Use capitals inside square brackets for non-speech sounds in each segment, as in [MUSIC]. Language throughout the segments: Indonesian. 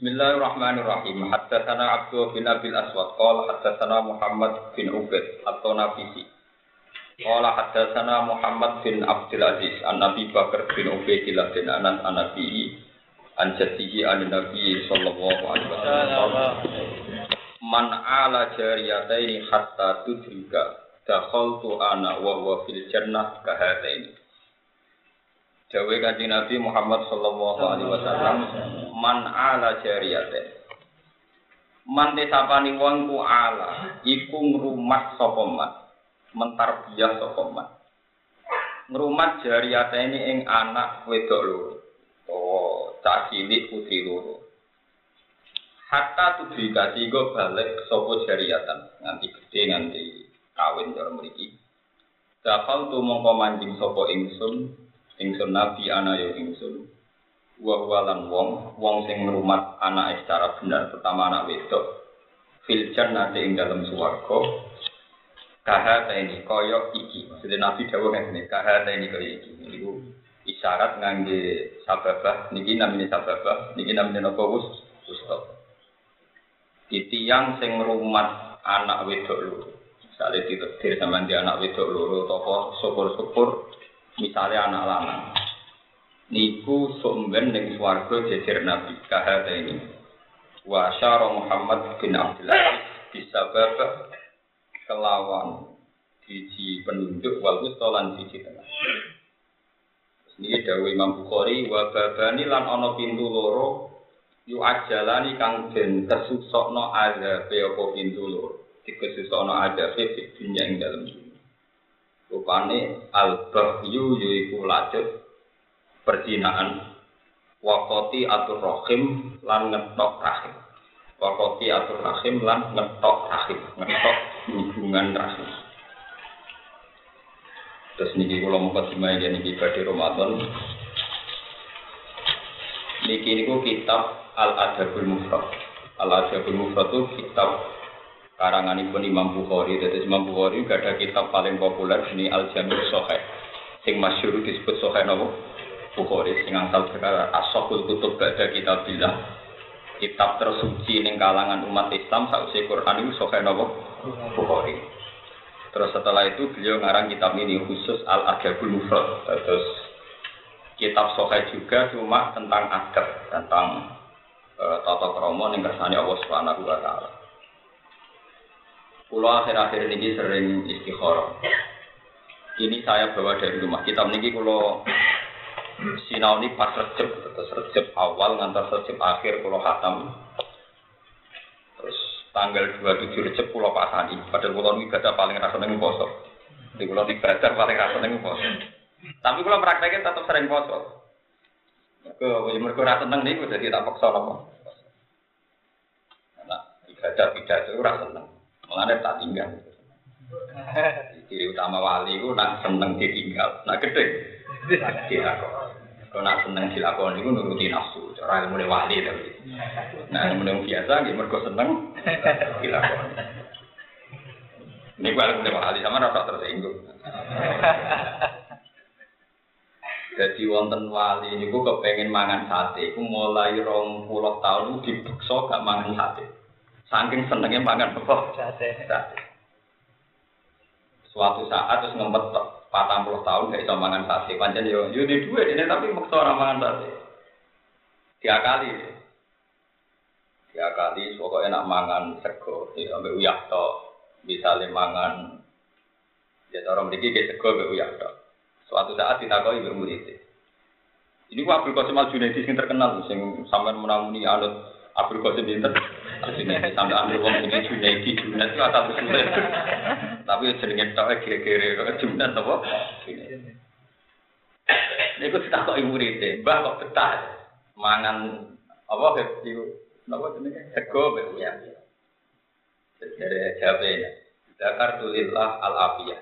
Bismillahirrahmanirrahim. Haddatsana Abdul bin Abil Aswad qala haddatsana Muhammad bin Ubaid atau Nafisi. Qala haddatsana Muhammad bin Abdul Aziz an Nabi Bakar bin Ubaidillah bin Anas an Nabi an jaddihi an Nabi sallallahu alaihi wasallam. Man ala jariyataini hatta tudrika dakhaltu ana wa huwa fil jannah kahataini. Dawe kanjeng Nabi Muhammad sallallahu alaihi wasallam man ala jariyatin. Man desapani wong ku ala iku ngrumat. Mentarbiyah sapa man. Ngrumat jariyatene ing anak wedok loro. Oh, cah cilik putri loro. Hatta tudrika tiga balik sapa jariyatan nganti gede nganti kawin cara mriki. Dakal tu mongko manjing sapa ingsun ingsun nabi ana ya ingsun. Wa walan wong wong sing ngrumat anak secara benar pertama anak wedok. Fil jannati ing dalam swarga. Kahata ini kaya iki. Maksudnya nabi dawuh ngene kahata ini kaya iki. Niku isyarat ngangge sababah niki namine sababah niki namine napa wus ustad titiang sing ngrumat anak wedok loro. Misalnya ditetir sama dia anak wedok loro toko syukur-syukur misalnya anak lanang niku sumben ning swarga jejer nabi kahata ini. Wa syara Muhammad bin Abdullah disabab kelawan siji penunjuk wal wustolan siji tengah. Ini dawe Imam Bukhari wa babani lan ana pintu loro yu ajalani kang den kesusokno azabe apa pintu loro? Dikesusokno azabe dunya ing dalem dunya Rupane al-bahyu yaiku lajut perzinaan wakoti atur rahim lan ngetok rahim. Wakoti atur rahim lan ngetok rahim ngetok hubungan rahim. Terus niki kula mau kadimai ya niki badhe Ramadan. Niki niku kitab Al Adabul Mufrad. Al Adabul Mufrad itu kitab karangan pun Imam Bukhari. Jadi Imam Bukhari gak ada kitab paling populer ini Al Jami Sohe. Sing masyur disebut Sohe nopo Bukhari. Sing asal perkara Asokul Kutub gak ada kitab bilang. Kitab tersuci ning kalangan umat Islam sausi Quran itu Sohe nopo Bukhari. Terus setelah itu beliau ngarang kitab ini khusus Al Adabul Mufrad. Terus kitab Sohe juga cuma tentang adab, tentang uh, tata kromo ning kersane Allah Subhanahu wa taala. Pulau akhir-akhir ini sering istikharah. Ini saya bawa dari rumah. Kitab ini kalau sinau ini pas recep, terus recep awal ngantar recep akhir kalau hatam. Terus tanggal 27 recep pulau pasani. Padahal pulau ini ibadah paling rasa nengu poso. Di pulau ibadah paling rasa nengu poso. Tapi kalau prakteknya tetap sering poso. Ke mereka rasa seneng nih, jadi tak paksa apa. Nah, ibadah pidato rasa seneng. Mengenai tak tinggal. Ciri utama wali itu nak seneng ditinggal, nak gede dilakon. Kalau nak seneng dilakon itu nuruti nafsu, cara ilmu wali tapi. Nah ilmu biasa, dia mergo seneng dilakon. Ini gua ilmu wali sama rasa tersinggung. Jadi wonten wali ini gua kepengen mangan sate, aku mulai rong puluh tahun dibekso gak mangan sate. Saking senengnya makan. Sate. Suatu saat terus ngempet patang puluh tahun gak bisa mangan sate. Panjang yo yo di dua ini tapi maksa orang mangan sate. Tiga kali. Tiga kali pokoknya nak mangan sego, ya ambil uyah to. Misalnya mangan ya orang memiliki ke sego ambil uyah to. Suatu saat ditakoi bermurid. Ini gua Abdul Qasim Al Junaidi yang terkenal, sing sampean menamuni anut Abdul Qasim Binten. Sampai ambil wong ini Junaidi Junaidi itu asal usulnya. Tapi jenenge tok kira-kira kok Junaidi apa? Kok ibu rite, mbah kok betah mangan apa itu apa jenenge sego be ya. Jadi jawabnya, Zakar tulillah al afiyah.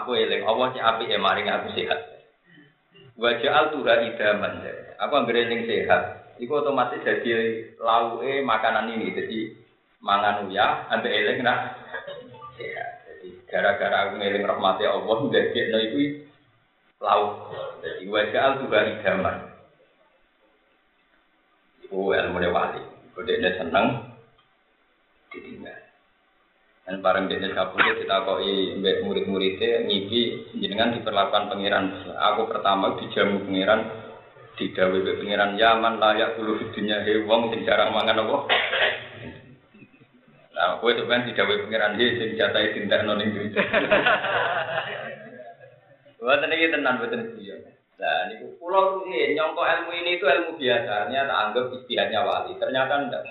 Aku eling Allah sing apik ya maring aku sehat. Wajah al tuha idaman. Aku anggere sehat. Iku otomatis jadi lauke makanan ini. Jadi mangan uya, ambil eling nak sehat. Jadi gara-gara aku ngeling rahmati Allah, jadi no iku lauk. Jadi wajah al tuha idaman. Iku ilmu wali. Kodene seneng ditinggal. Dan bareng dia kabur dia ditakoi mbak murid-muridnya ngipi jenengan diperlakukan pangeran. Aku pertama dijamu pangeran didawe mbak pangeran Yaman layak dulu dunia hewong sing jarang mangan apa. Nah, aku itu kan didawe pangeran dia sing jatai tindak noning duit. Buat ini betul dia. Nah, ini pulau ini nyongko ilmu ini itu ilmu biasa, ternyata anggap istihadnya wali. Ternyata enggak.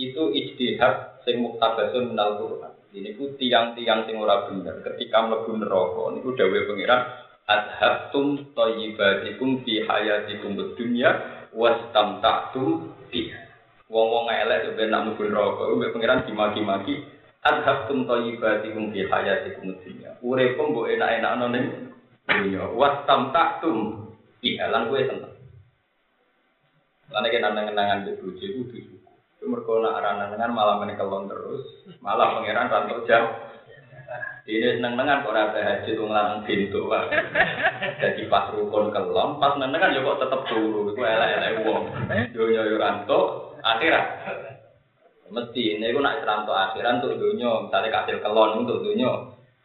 Itu istihad sing muktabasun minal Quran. Ini ku tiang-tiang sing ora bener. Ketika mlebu neraka niku dawuh pangeran adhabtum thayyibatikum fi hayatikum dunya wastamta'tum biha. Wong-wong elek ben nak mlebu neraka mbek pangeran dimaki-maki adhabtum thayyibatikum fi hayatikum dunya. Uripmu mbok enak-enakno ning dunya wastamta'tum biha lan kowe seneng. Lan nek nang-nangan di bojo iku mereka nak aran malah menekelon terus, malah pangeran rantau jam. Ini seneng nengan kok rata haji tuh ngelarang pintu. Jadi pas rukun kelon, pas nengan ya kok tetep turu. Itu elek elek uang. Yo ranto akhirat. Mesti ini gue nak ranto akhirat untuk dunia. Misalnya kasih kelon untuk dunia.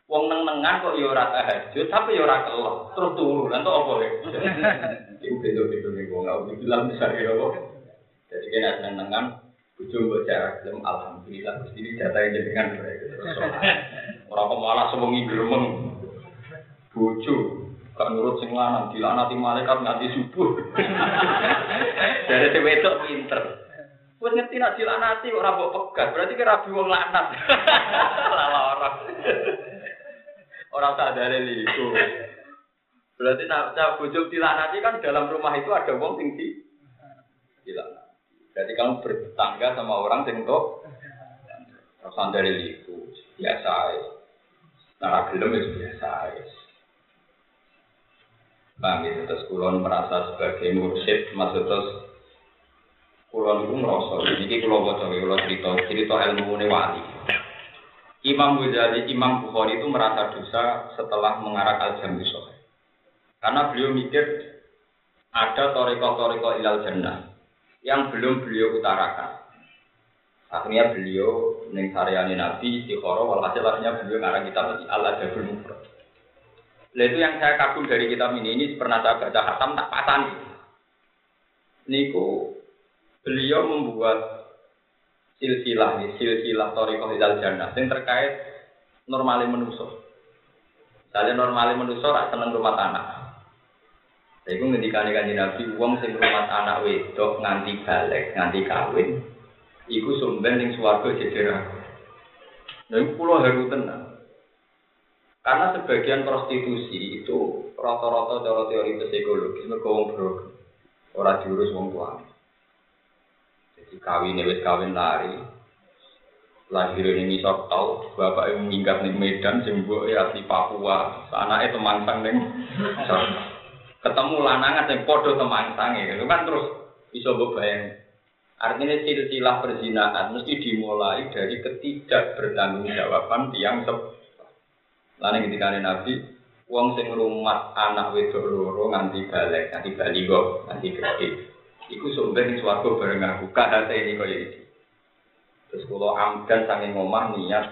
Wong neng nengan kok yo rata haji, tapi yo rata kelon. Terus turu, ranto apa [LAUGHS] ya? Itu pintu pintu nih gue nggak bilang misalnya apa. Jadi kena seneng nengan, Bujo buat cara film alhamdulillah Gusti ini data yang jenengan terus orang pemalas sewengi geremeng Bujo gak nurut sing lanang dilanati malaikat nganti subuh. [LAUGHS] Dari itu pinter. Wes ngerti nak dilanati kok ora pegat berarti kira rabi wong lanat lala [LAUGHS] orang. Orang sadar itu. Berarti nak bojo dilanati kan dalam rumah itu ada wong tinggi dilanati jadi kamu bertangga sama orang yang kok Rasan dari itu biasa Nah, gelem itu biasa Bang, itu terus kulon merasa sebagai mursyid, maksud terus kulon itu merasa. Jadi kulon bocor, kulon cerita, cerita ilmu ini wali. Imam Ghazali, Imam Bukhari itu merasa dosa setelah mengarah al-jami Karena beliau mikir ada toriko-toriko ilal jannah yang belum beliau utarakan. Akhirnya beliau neng saryani Nabi istiqoroh, walhasil akhirnya beliau ngarang kitab ini Allah Jabul Mufrad. itu yang saya kagum dari kitab ini, ini pernah saya baca khatam tak patani. Niku beliau membuat silsilah nih, silsilah Torikoh Hidal Jannah yang terkait normalin menuso. Misalnya normalin menuso rak rumah tanah. Iku ngendikane kanjeng Nabi wong sing rumah anak wedok nganti balik, nganti kawin, iku sumben ning swarga jejer aku. Nah, iku kula tenan. Karena sebagian prostitusi itu rata-rata cara teori psikologis mergo wong bro. Ora diurus wong tua. Jadi kawin wis kawin lari. Lahir ini sok tau bapak yang minggat ning Medan sing mbok asli Papua, anake temangsang ning ketemu lanangan yang podo sange itu kan terus bisa bayang artinya silsilah perzinahan mesti dimulai dari ketidak bertanggung jawaban tiang sep lain ketika nabi uang sing rumah anak wedok loro nganti balik nganti kok nganti gede iku sumber ning swarga bareng aku kahate ini kaya iki. Terus kalau amdan sange ngomah niat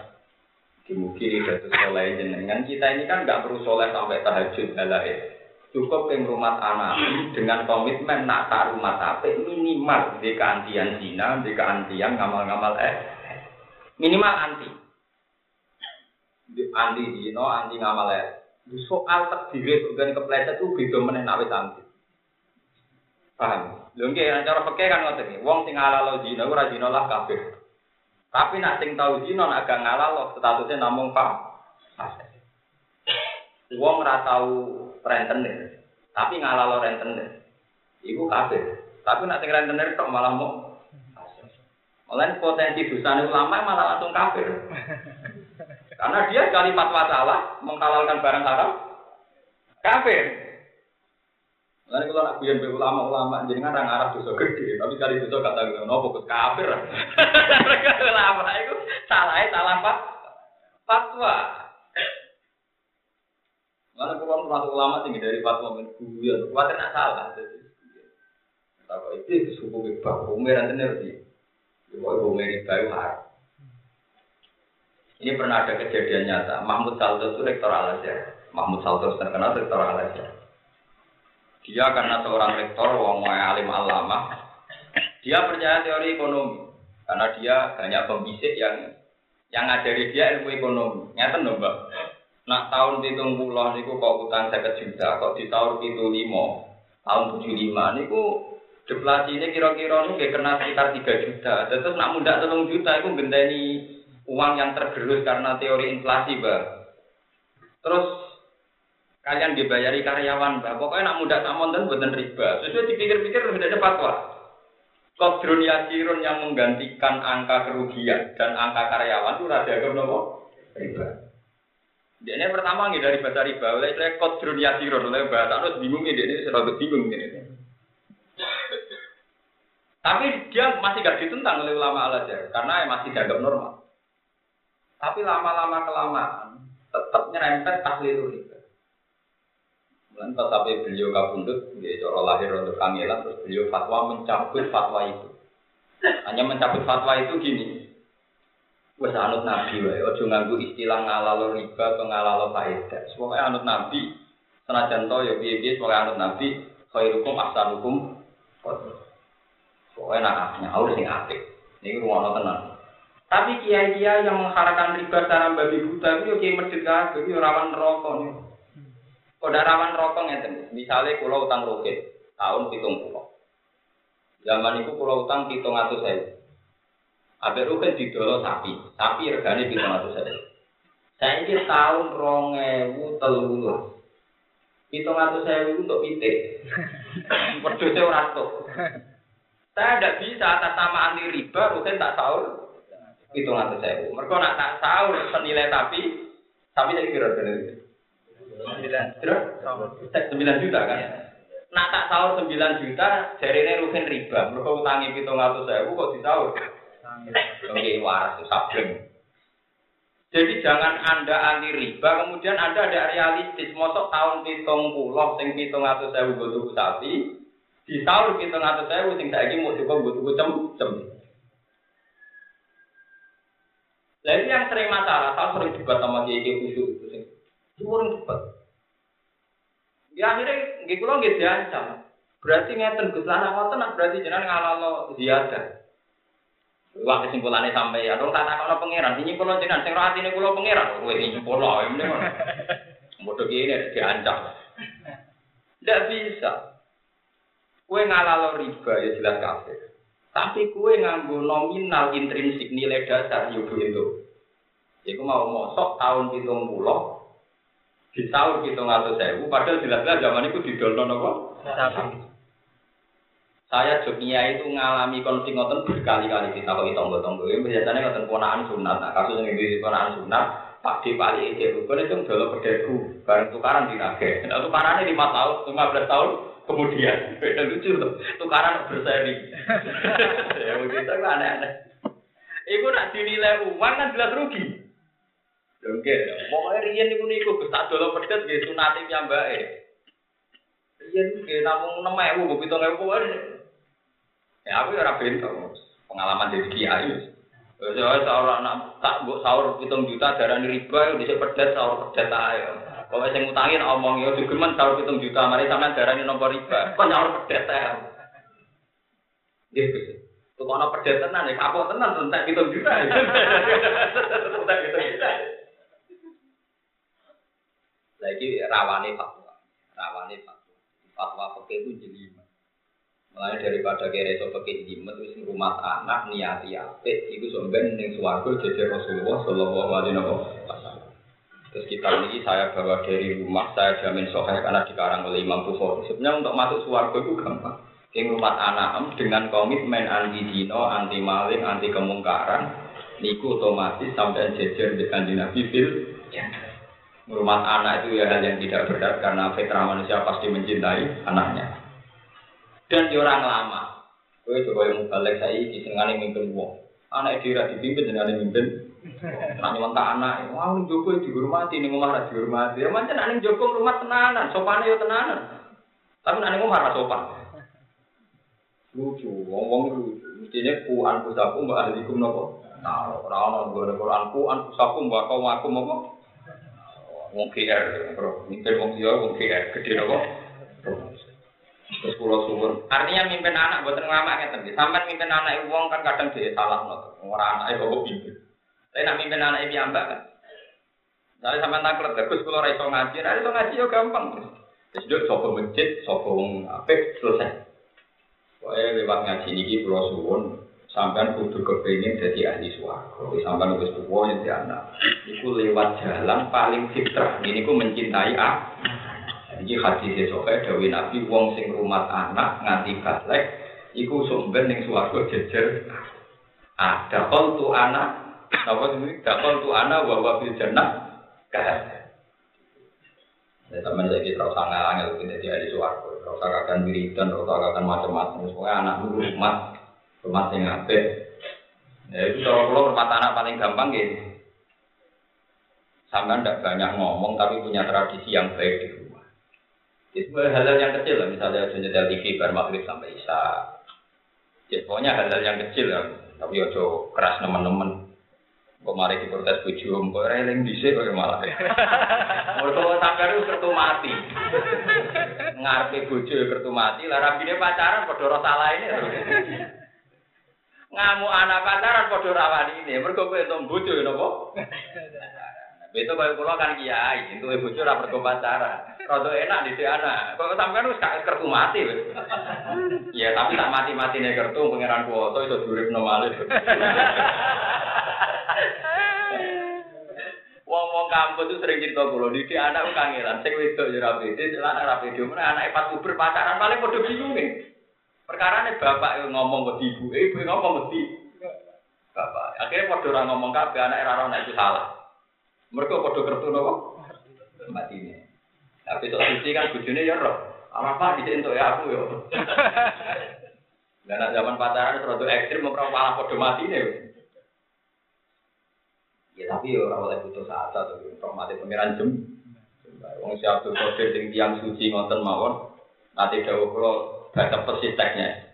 dimugi dados soleh jenengan. Kita ini kan nggak perlu soleh sampai tahajud halae cukup yang rumah anak dengan komitmen nak tak rumah tapi minimal di keantian zina, di keantian ngamal-ngamal eh minimal anti. Di anti zina, anti ngamal eh. Soal takdir bukan kepleset itu beda meneh nak anti. Paham? Lho nggih cara peke kan ngoten iki. Wong sing halal zina ora zina lah tapi nak sing tau zina nak gak ngalal statusnya namung pak Wong ora tau rentenir. Tapi ngalalo rentenir. Iku kafir. Tapi nak rentenir tok malah mau Malah potensi dosa ulama malah langsung kafir. Karena dia sekali fatwa salah menghalalkan barang haram kafir. Lalu kalau nak biar ulama-ulama jadi ngarang arah dosa gede, tapi kali dosa kata gue nopo fokus kafir. [LAUGHS] ulama itu salah salah fatwa. Mana kalau termasuk ulama tinggi dari fatwa men guyon, khawatir nak salah. Tahu itu suku riba, hukumnya nanti ngerti. Hukumnya riba itu haram. Ini pernah ada kejadian nyata. Mahmud Salto itu rektor Al Azhar. Mahmud Salto terkenal rektor Al Azhar. Dia karena seorang rektor, wong alim alama, dia percaya teori ekonomi karena dia banyak pembisik yang yang ngajari dia ilmu ekonomi. Nyata dong, Mbak. Nak tahun hitung pulau niku kok utang saya juta, kok di tahun itu lima, tahun tujuh lima niku deflasi ini kira-kira nih kena sekitar tiga juta. Terus nak muda telung juta itu genteni uang yang tergerus karena teori inflasi, Mbak. Terus kalian dibayari karyawan, Mbak. Pokoknya nak muda tak monten buatan riba. Sesuai dipikir-pikir sudah ada fatwa. Kodrun yasirun yang menggantikan angka kerugian dan angka karyawan itu rada nopo riba. Ini pertama nggak dari bahasa riba, oleh saya kodrun yasirun, oleh bahasa harus bingung ini, ini selalu bingung ini. Tapi dia masih gak ditentang oleh ulama al azhar karena masih dianggap normal. Tapi lama-lama kelamaan tetap nyerempet tahlil riba. Dan pas sampai beliau kabundut, dia cara lahir untuk kangelan, terus beliau fatwa mencabut fatwa itu. Hanya mencabut fatwa itu gini, Wes anut nabi wae, ojo nganggu istilah ngalalo riba atau ngalalo faedah. Semoga anut nabi, senajan to ya piye-piye semoga anut nabi, khairukum ahsanukum. Pokoknya nak nyaur sing apik. Ini rumah tenang. Tapi kiai-kiai yang mengharapkan riba secara babi buta itu kiai masjid kabeh, itu rawan rokok nih. Kode rawan rokok ngeten. Misalnya pulau utang roket tahun pitung pulau. Zaman itu pulau utang pitung atau saya. Abe roket didolo sapi. Sapi regane pitung atau saya. Saya ini tahun rongewu telur. Pitung atau saya untuk pitik. [LAUGHS] Berdua orang tuh. Saya tidak bisa atas nama anti riba, rutin tak sahur. Pitung atau saya. Mereka nak tak sahur senilai tapi, tapi saya kira. Sembilan juta kan? Nah tak sahur sembilan juta, jari ini rugen riba. Mereka utangi pitung atau saya, kok disahur? Waras. Jadi jangan anda anti riba, kemudian anda ada realistis. Mosok tahun pitung pulau, sing pitung atau saya butuh sapi, di sahur pitung atau saya sing saya mau cukup butuh cem cem. Lalu yang sering masalah, saya sering juga sama kiai khusyuk itu sing Turun cepat. Ya akhirnya nggih kula nggih diancam. Berarti ngeten Gus ngoten berarti jenengan ngalalo ziyadah. Wah kesimpulannya sampai ya, dong tak takono pangeran, ini pulau jenengan, sing roh atine kula pangeran, [LAUGHS] kowe ini pulau, ini ngono. Bodoh gini diancam. Tidak bisa. Kue ngalalo riba ya jelas kafir. Tapi kue nganggo nominal intrinsik nilai dasar yo itu. Iku mau mosok tahun pitung pulau, di tahun kita ngatur sewu, padahal jelas-jelas zaman itu didolno nopo. Saya Jogja itu ngalami konflik ngoten berkali-kali kita kok tonggo-tonggo. Ini biasanya ngoten ponaan sunat. Nah, kasus yang di ponaan sunat, Pak di Pali itu bukan itu dulu pedesku, bareng tukaran di nage. Nah, tukarannya lima tahun, lima belas tahun kemudian. Beda lucu tuh, tukaran berseri. [LAUGHS] ya begitu kan aneh-aneh. Iku nak dinilai uang kan jelas rugi. Oke, pokoknya riyen niku niku tak dolo pedet nggih sunate piyambake. Riyen nggih namung 6000 mbok 7000 wae. Ya aku ora bento pengalaman dari kiai. Wis wae sahur anak tak mbok sahur 7 juta darani riba dhisik pedet sahur pedet ae. Pokoke sing utangin omong yo digemen sahur 7 juta mari sampean darani nomor riba. Kok sahur pedet ae. Nggih Gus. Tuh kono pedet tenan ya kapok tenan entek 7 juta. [LAUGHS] Entek 7 juta. Lagi rawane fatwa, rawane fatwa. Fatwa pakai itu jelimet. Mulai daripada kira itu pakai jelimet itu rumah anak niati apik itu sebenarnya yang suwargo jadi Rasulullah Shallallahu Alaihi Wasallam. Terus kita ini saya bawa dari rumah, saya jamin soheh karena dikarang oleh Imam Bukhari. Sebenarnya untuk masuk suwargo itu gampang. Yang rumah anak dengan komitmen anti dino, anti maling, anti kemungkaran, niku otomatis sampai jejer Nabi fil. Ya. Rumah anak itu ya hal yang tidak berat karena fitrah manusia pasti mencintai anaknya. Dan di orang lama, gue coba yang balik saya di senengane mimpin wong. Anak dia dipimpin dengan mimpin. Nanti mentah anak, wah ini Joko dihormati, ini ngomong dihormati. Ya macam nanti Joko rumah tenanan, sopannya ya tenanan. Tapi nanti ngomong marah sopan. lucu, wong lucu. Mestinya ku anfusakum mbak ahlikum nopo. Nah, orang orang gue Quran ku anfusakum mbak kau aku nopo. Wong KR, bro. Mimpin wong dia wong KR gede nopo. Terus pulau. Artinya mimpin anak buat ngelamak ngeten. Sampai mimpin anak wong kan kadang dia salah. Orang anak itu pimpin. Tapi nak mimpin anak itu ambak kan. Misalnya sampai taklet, bagus kalau raiso ngaji, itu ngaji ya gampang. Terus dia sopo masjid, sopo apik, selesai. Pokoknya lewat ngaji ini pulau suwun, sampean kudu kepingin jadi ahli suarga. Sampean wis tuwa jadi anak. Iku lewat jalan paling fitrah. Ini ku mencintai ah. Iki hadis esoke dewi Nabi wong sing rumah anak nganti balik iku sumber ning swarga jejer. Ada kol tu anak, apa ini? Dakol tu anak wa wa fil jannah Kan? Ya saya kita rasa angel kita jadi ahli suwargo, rasa akan wiridan, akan macam-macam. Semuanya anak rumah, rumah yang apik. Ya itu kalau rumah anak paling gampang gitu. Sampai tidak banyak ngomong tapi punya tradisi yang baik di Itu hal-hal yang kecil lah, misalnya nyetel TV bar maghrib sampai isya. Ya, pokoknya hal-hal yang kecil lah, tapi ojo keras teman-teman. Kok mari diprotes bojo, kok reling dhisik kok malah. [LAUGHS] Mergo sampeyan itu kertu mati. Ngarepe bojo kertu mati, lah rabine pacaran padha ora salah ini. Ngamu anak pacaran padha ora wani ini, mergo kowe entuk bojo napa? Itu kalau pulau kan kiai, itu ibu curah pergi pacaran. Rodo enak di anak. Kok sampean wis gak kertu mati. Ya tapi tak mati-mati nih kertu pangeran kuoto itu durip normalis. Wong-wong kampus itu sering cerita kulo, di anak kangelan, sing wedok ya rapi, di celana rapi, di mana anak pas puber pacaran paling bodoh bingung nih. Perkara nih bapak ngomong ke ibu, ibu ngomong ke bapak. Akhirnya bodoh orang ngomong kabe anak era itu salah. Mereka bodoh kertu nopo, mati ini. Tapi sok suci kan bujune ya roh. Apa di untuk ya aku yo. Dan zaman pacaran terlalu ekstrim, memperang malah bodoh mati nih. Ya tapi orang oleh butuh saat atau informasi pengiran jem. Wong si Abdul Qadir sing tiang suci ngonten mawon. Nanti dawuh kula baca persis teksnya.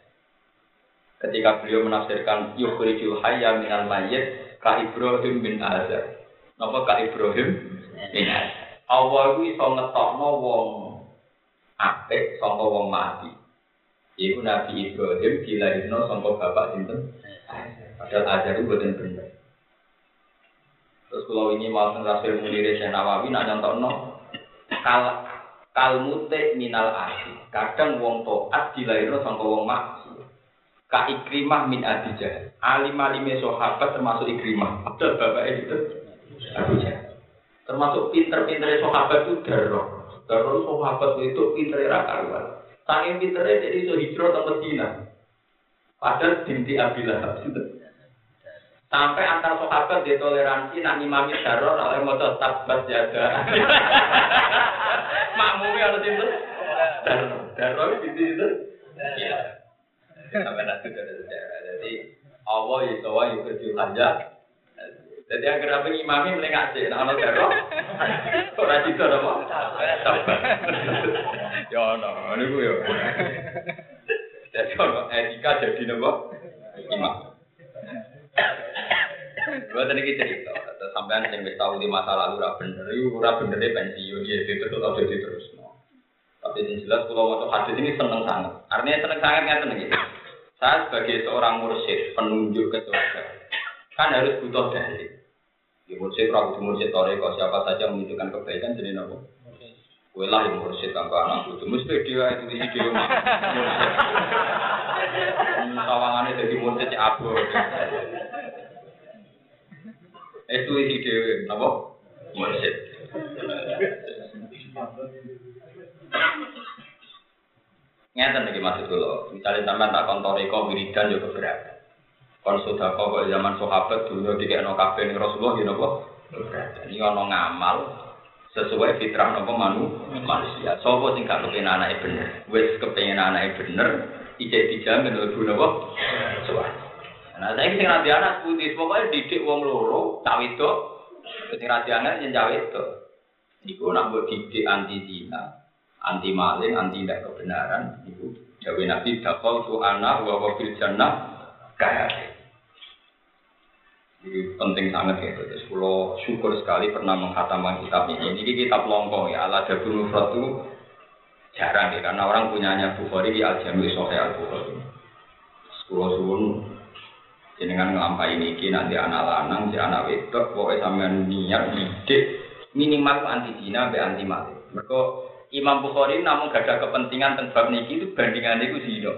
Ketika beliau menafsirkan yukhrijul hayya minal mayyit ka Ibrahim bin Azar. Napa ka Ibrahim bin Azar. Allah iku iso ngetokno wong apik saka wong mati. Iku Nabi Ibrahim dilahirno saka bapak sinten? Padahal Azar itu boten bener. Terus kalau ini mau rasul munir saya nawawi nak no kal kalmute minal asi. Kadang wong toat dilahirno sangka wong maksi. Ka ikrimah min adijah. Alim alime sahabat termasuk ikrimah. Ada bapak itu Abu Termasuk pinter-pinter sahabat itu darah. Darah sahabat itu pinter rakaruan. Saking pinternya jadi so hijrah ke Medina. Padahal binti Abilah. Sampai antar sahabat di toleransi nak imami daror oleh motor tabat jaga. Makmumnya harus itu. Daror, daror di situ. Iya. Sampai nanti ada sejarah. Jadi Allah itu wa yukerjul aja. Jadi yang kenapa imami melengak sih, nah ono daror. Orang itu apa? Tabat. Ya no, ini gue ya. Jadi kalau etika jadi nopo imam. Gue tadi kita cerita, sampean yang wis tahu di masa lalu ora bener, itu ora bener pensiun ya itu tetap jadi terus. Tapi yang jelas kalau mau hadis ini seneng sangat. Artinya seneng sangat kan seneng gitu. Saya sebagai seorang mursyid penunjuk ke surga kan harus butuh dalil. Di mursyid kalau di mursyid toreko siapa saja menunjukkan kebaikan jadi nopo. Kue lah yang mursyid tanpa anak itu mesti dia itu di dia mah. [LAUGHS] Tawangannya jadi mursyid abu. Itu isi dewi, apa? Mursyid. Ngeten iki maksud kula. Misalnya sampean tak kontoriko wiridan yo keberatan. Kon sedekah kok zaman sahabat dulu dikekno kabeh ning Rasulullah yo napa? Keberatan. Iki ana ngamal sesuai fitrah napa manu manusia. Sopo sing gak kepengin anake bener? Wis kepengin anake bener, ijek dijamin lebu napa? Suwarga. Nah, saya sing rabi anak putih, pokoknya didik wong loro, cawe itu, sing rabi anak yang cawe itu. Iku nak buat didik anti zina, anti maling, anti tidak kebenaran, ibu Jawa Nabi dakol tu anak wa wa fil jannah kaya. Ini penting sangat ya. Terus kalau syukur sekali pernah menghatamkan kitab ini. Ini kitab longkong ya. Ala Jabul Mufrad itu jarang ya. Karena orang punyanya Bukhari di Al-Jami Sohe Al-Bukhari. Sepuluh suun. Jenengan ngelampai ini nanti anak lanang, si anak wedok, pokoknya sampean niat, ide, minimal anti zina, be anti mati. Mereka Imam Bukhari namun gak ada kepentingan tentang niki itu bandingannya itu zina.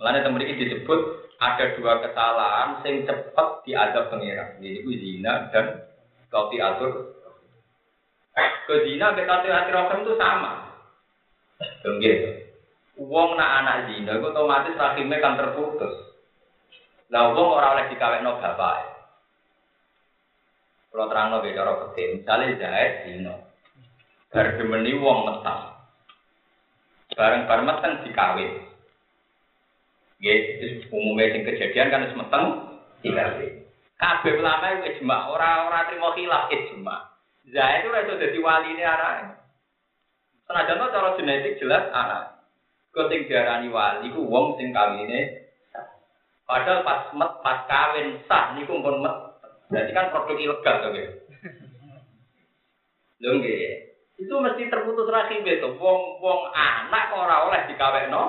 Mulanya teman disebut ada dua kesalahan sing cepet diadab pengiran. Ini ku zina dan kauti atur. Ke zina ke kauti atur itu sama. Enggak. Uang nak anak zina, itu otomatis rahimnya kan terputus. Lah uang orang oleh dikawin no bapak. Kalau terang beda orang kecil, misalnya jahit zina. Berdemeni uang metang. Bareng-bareng metang dikawin. Nggih, umumnya sing kejadian kan wis meteng dikasih. Kabeh ulama itu ijma, ora-ora trimo khilaf ijma. Zaid itu iso dadi waline anake. Senajan to cara genetik jelas anak. Kau sing diarani wali ku wong sing kawine Padahal pas met pas kawin sah niku pun met. Berarti kan produk ilegal to nggih. Lho nggih. Itu mesti terputus rahim itu. Wong wong anak ora oleh dikawekno.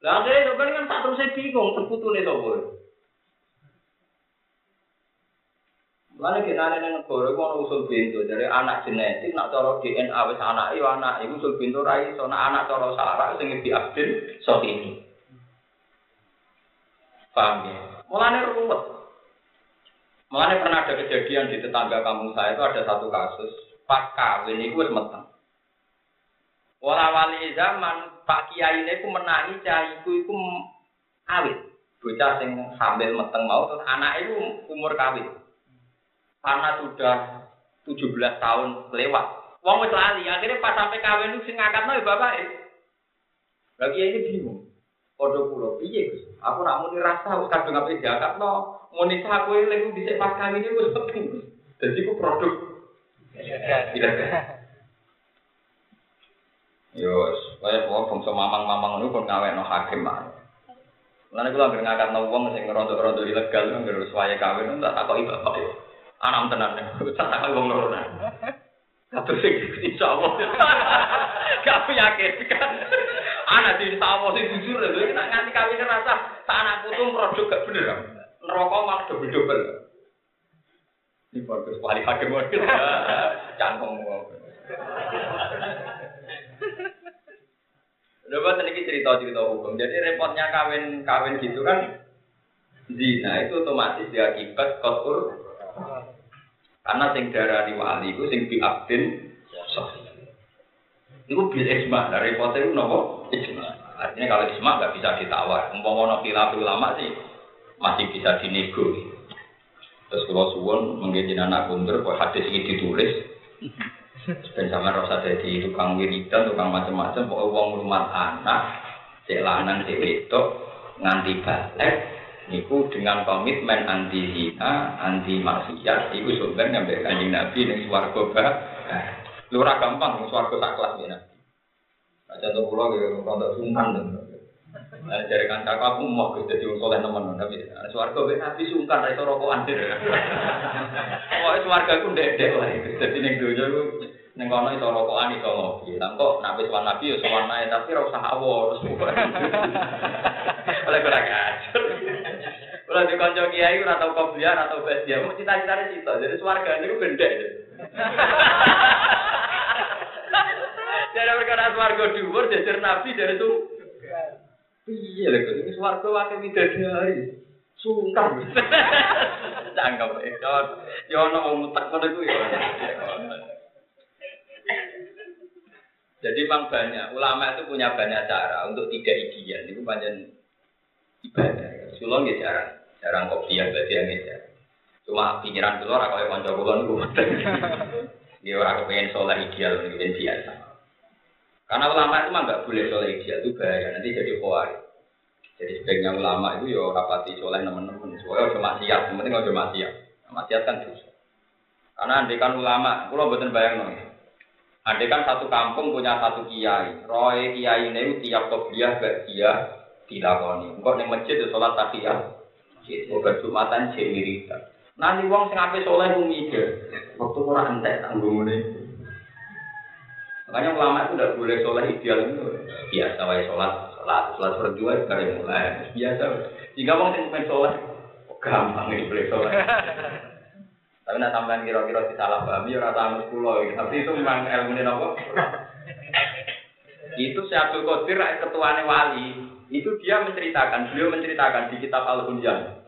Lah akhirnya sampeyan kan tak terus bingung terputune sapa. Mana kita ada yang negara itu usul pintu dari anak genetik nak cara DNA wis anak itu anak itu usul pintu rai so nak anak cara sarah sing diupdate so ini. Paham ya? Mulane ruwet. Mulane pernah ada kejadian di tetangga kampung saya itu ada satu kasus pas kawin itu wis Wala wali zaman Pak Kiai ini ku menangi cahiku itu awit. Bocah sing hamil meteng mau terus anak itu umur kawin. Karena sudah 17 tahun lewat. Wong wis lali, akhirnya pas sampai kawin itu sing ngangkatno ya bapak. Lagi ini bingung. Padha kula piye Gus? Aku nak muni rasa wis kadung ape diangkatno. Muni aku lagi dhisik pas kawin wis penting. Dadi ku produk. Iya. Yo, saya pokok fungsi mamang-mamang itu pun ngawet no hakim mah. Lalu aku langsung ngangkat no uang, sehingga rontok-rontok ilegal itu nggak kawin, entah apa itu apa ya. Anam tenan ya, entah apa gue ngelola. Kata sih, insya Allah. Kau yakin kan? Anak di insya Allah sih jujur lah, jadi nak nganti kawin ngerasa anak putus produk gak bener. kan? Rokok malah double-double. Ini bagus, wali hakim wajib. Jangan ngomong. Buat ini cerita-cerita hukum. Jadi repotnya kawin kawin gitu kan zina itu otomatis diakibat kotor. Karena sing darah di wali itu sing diabdin Itu bil isma dari repotnya itu nopo isma. Artinya kalau isma nggak bisa ditawar. Umpama khilaf ulama sih masih bisa dinego. Terus kalau suwon menggigit anak kundur, hadis ini ditulis, dan sama rasa jadi tukang wiridan, tukang macam-macam, pokoknya uang rumah anak, cek lanang, cek wedok, nganti balik, niku dengan komitmen anti zina, anti maksiat, itu sebenarnya ngambil kanjeng Nabi ning swarga ba. Lurah gampang ning swarga tak kelas ya Nabi. Tuh pulau kalau sungkan. Nah, dari kancaku aku mau jadi wong soleh teman tapi swarga be nabi sungkan ra iso rokokan dhewe. [LAUGHS] Pokoke swarga ku ndek-ndek wae. Dadi ning donya ku ning kono iso rokokan iso ngopi. Kok nek wis nabi ya sowan nae tapi awo terus. [LAUGHS] Oleh kira kacer. Kalau di kanca kiai ora tau kopiah ora tau bes dia mau cita-citane cita. Jadi swarga niku gendek. [LAUGHS] Jadi perkara swarga dhuwur jajar nabi dari itu Iya lho, ini swarga wakil widadari. Sungkan. [LAUGHS] Itu. Ya ono wong mutek ngono ya. Jadi memang banyak ulama itu punya banyak cara untuk tidak ideal. Itu panjang ibadah. Sulong ya jarang, jarang kopi yang berarti yang jarang. Cuma pikiran keluar kalau yang kanca kula niku [LAUGHS] Dia orang kepengen sholat ideal itu biasa. Karena ulama itu mah nggak boleh sholat ideal itu bahaya. Nanti jadi khawarij. Jadi sebaiknya ulama itu ya rapati soleh teman-teman. Soalnya maksiat, yang penting udah maksiat. Maksiat kan dosa. Karena andai kan ulama, kalau buatan bayang nih. Ada kan satu kampung punya satu kiai. Roy kiai ini tiap kopiah gak dia dilakoni. Engkau nih masjid itu sholat tahiyat. Bukan jumatan cek wiridan. Nanti uang sing soleh ku mikir. Waktu kurang entek tanggung ini. Makanya ulama itu tidak boleh sholat ideal itu biasa wae sholat sholat sholat berdua sekali mulai biasa. Jika uang sing main sholat gampang ini boleh sholat. Tapi nak tambahan kira-kira disalah pahami ya rasa anus pulau gitu. Tapi itu memang ilmu ini apa? [LAUGHS] itu si Abdul Qadir ketuanya wali. Itu dia menceritakan, beliau menceritakan di kitab Al Hunjan.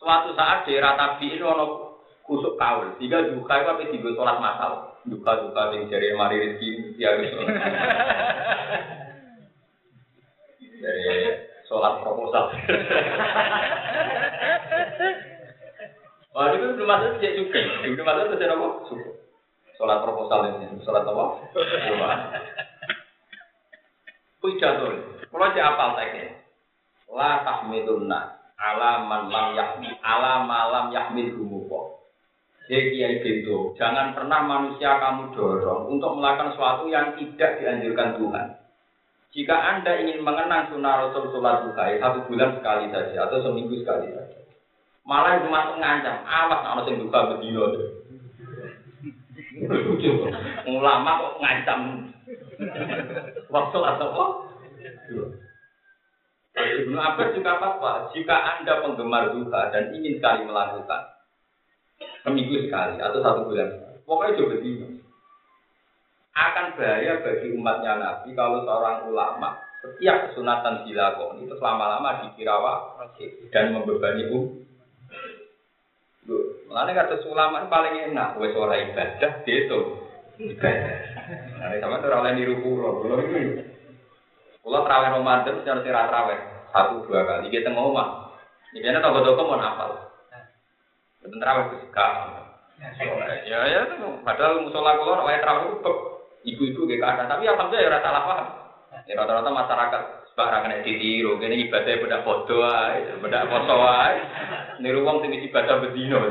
Suatu saat daerah Tabi ini ono kusuk kaul. Tiga duka itu apa tiga sholat masal. Duka duka yang jari mari rezeki dia. Dari [LAUGHS] sholat proposal. [LAUGHS] Wah, itu belum masuk cek juga. Belum masuk itu apa? Sholat proposal ini. Sholat apa? Belum Pidato. Kalau cek apal teksnya. La tahmidunna ala man lam yahmi ala malam yahmil gumuko. Jadi kiai itu, jangan pernah manusia kamu dorong untuk melakukan sesuatu yang tidak dianjurkan Tuhan. Jika Anda ingin mengenang sunnah Rasul sholat duha, satu bulan sekali saja atau seminggu sekali saja. Malah itu masuk ngancam, awas ana sing duka bedino. Ulama kok ngancam. Waktu atau apa? Ibnu Abbas juga apa? Jika Anda penggemar duka dan ingin sekali melakukan seminggu sekali atau satu bulan pokoknya coba bedino. Akan bahaya bagi umatnya Nabi kalau seorang ulama setiap kesunatan dilakoni itu selama-lama dikira wajib dan membebani umat Mulane kata ulama paling enak wis ora ibadah gitu. Ibadah. Nah, sama tuh oleh niru kula. Kula iki kula traweh Ramadan secara sira traweh satu dua kali kita ngomong. Ini ana toko-toko mau nafal. Bener traweh ku Ya ya padahal musola kula wae traweh ibu-ibu gak ada tapi alhamdulillah ya paham. Ya rata-rata masyarakat Barang kena ditiru, kene ibadah foto ae, beda foto ae. Niru wong sing ibadah bedino.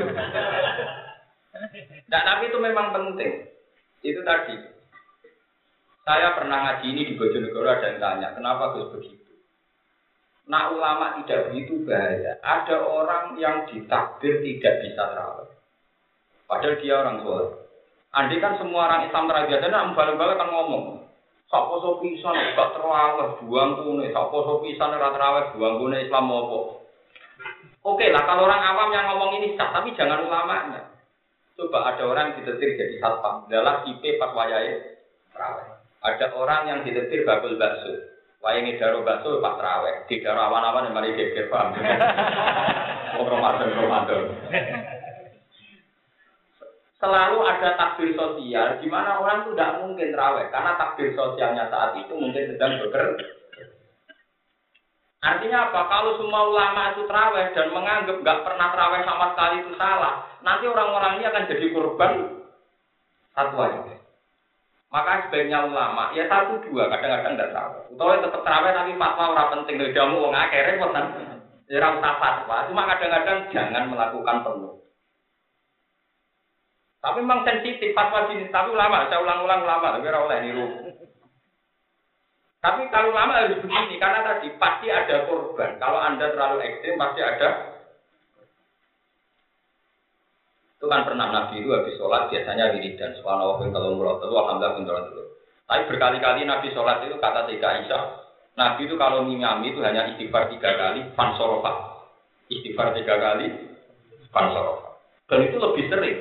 Nah, tapi itu memang penting. Itu tadi. Saya pernah ngaji ini di Bojonegoro ada yang tanya, kenapa Gus begitu? Nah ulama tidak begitu bahaya. Ada orang yang ditakdir tidak bisa terawih. Padahal dia orang soleh. Andai kan semua orang Islam terbiasa, nah balik-balik kan ngomong, Sapa so pisan gak terawih buang kune, sapa so pisan ora terawih buang kune Islam apa? Oke lah kalau orang awam yang ngomong ini sah, tapi jangan ulamanya. Coba ada orang ditetir jadi satpam, adalah IP pas wayahe terawih. Ada orang yang ditetir bakul bakso, wayahe ngedaro bakso pas terawih, di daro awan-awan yang mari geger paham. [LAUGHS] Ramadan Ramadan selalu ada takbir sosial di mana orang itu tidak mungkin terawih karena takbir sosialnya saat itu mungkin sedang bekerja. Artinya apa? Kalau semua ulama itu terawih dan menganggap nggak pernah terawih sama sekali itu salah, nanti orang-orang ini akan jadi korban satu aja. Maka sebaiknya ulama ya satu dua kadang-kadang tidak terawih. Atau tetap terawih tapi fatwa orang penting dari jamu orang akhirnya pun ya rasa fatwa. Cuma kadang-kadang jangan melakukan penuh. Tapi memang sensitif fatwa sini, tapi ulama, saya ulang-ulang ulama, tapi oleh niru. Tapi kalau lama harus begini, karena tadi pasti ada korban. Kalau Anda terlalu ekstrim, pasti ada. Itu kan pernah Nabi itu habis sholat, biasanya wiridan. Subhanallah, kalau murah alhamdulillah, dulu. Tapi berkali-kali Nabi sholat itu kata tiga Aisyah. Nabi itu kalau ngimami itu hanya istighfar tiga kali, fansorofa. Istighfar tiga kali, fansorofa. Dan itu lebih sering.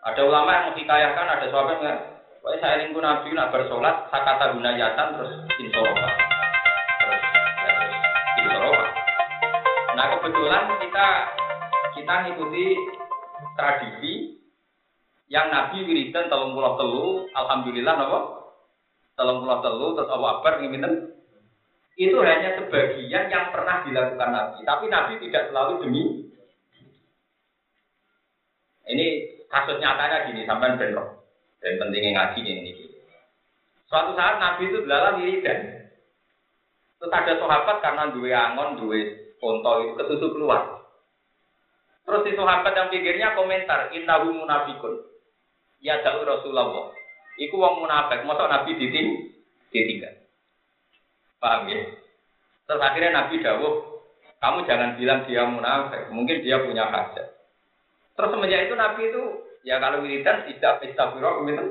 Ada ulama yang menghikayahkan, ada sahabat yang Pokoknya saya lingkup Nabi nak bersolat, sakata gunayatan terus. Terus, ya, terus insorofa. Nah kebetulan kita kita ngikuti tradisi yang Nabi wiridan telung pulau telu, alhamdulillah nopo telung pulau telu terus Akbar ngimiten itu hanya sebagian yang pernah dilakukan Nabi, tapi Nabi tidak selalu demi ini Kasus nyatanya gini, sampai bentrok. Dan pentingnya ngaji ini. Suatu saat Nabi itu belalang wiridan. Terus ada sahabat karena dua angon, dua konto itu ketutup keluar. Terus si sahabat yang pikirnya komentar, innahu munafikun. Ya jauh Rasulullah. Iku wong munafik, mosok Nabi diting ditinggal. Paham ya? Terus akhirnya Nabi dawuh, kamu jangan bilang dia munafik, mungkin dia punya hajat. Terus semenjak itu Nabi itu ya kalau wiridan tidak istighfar gitu.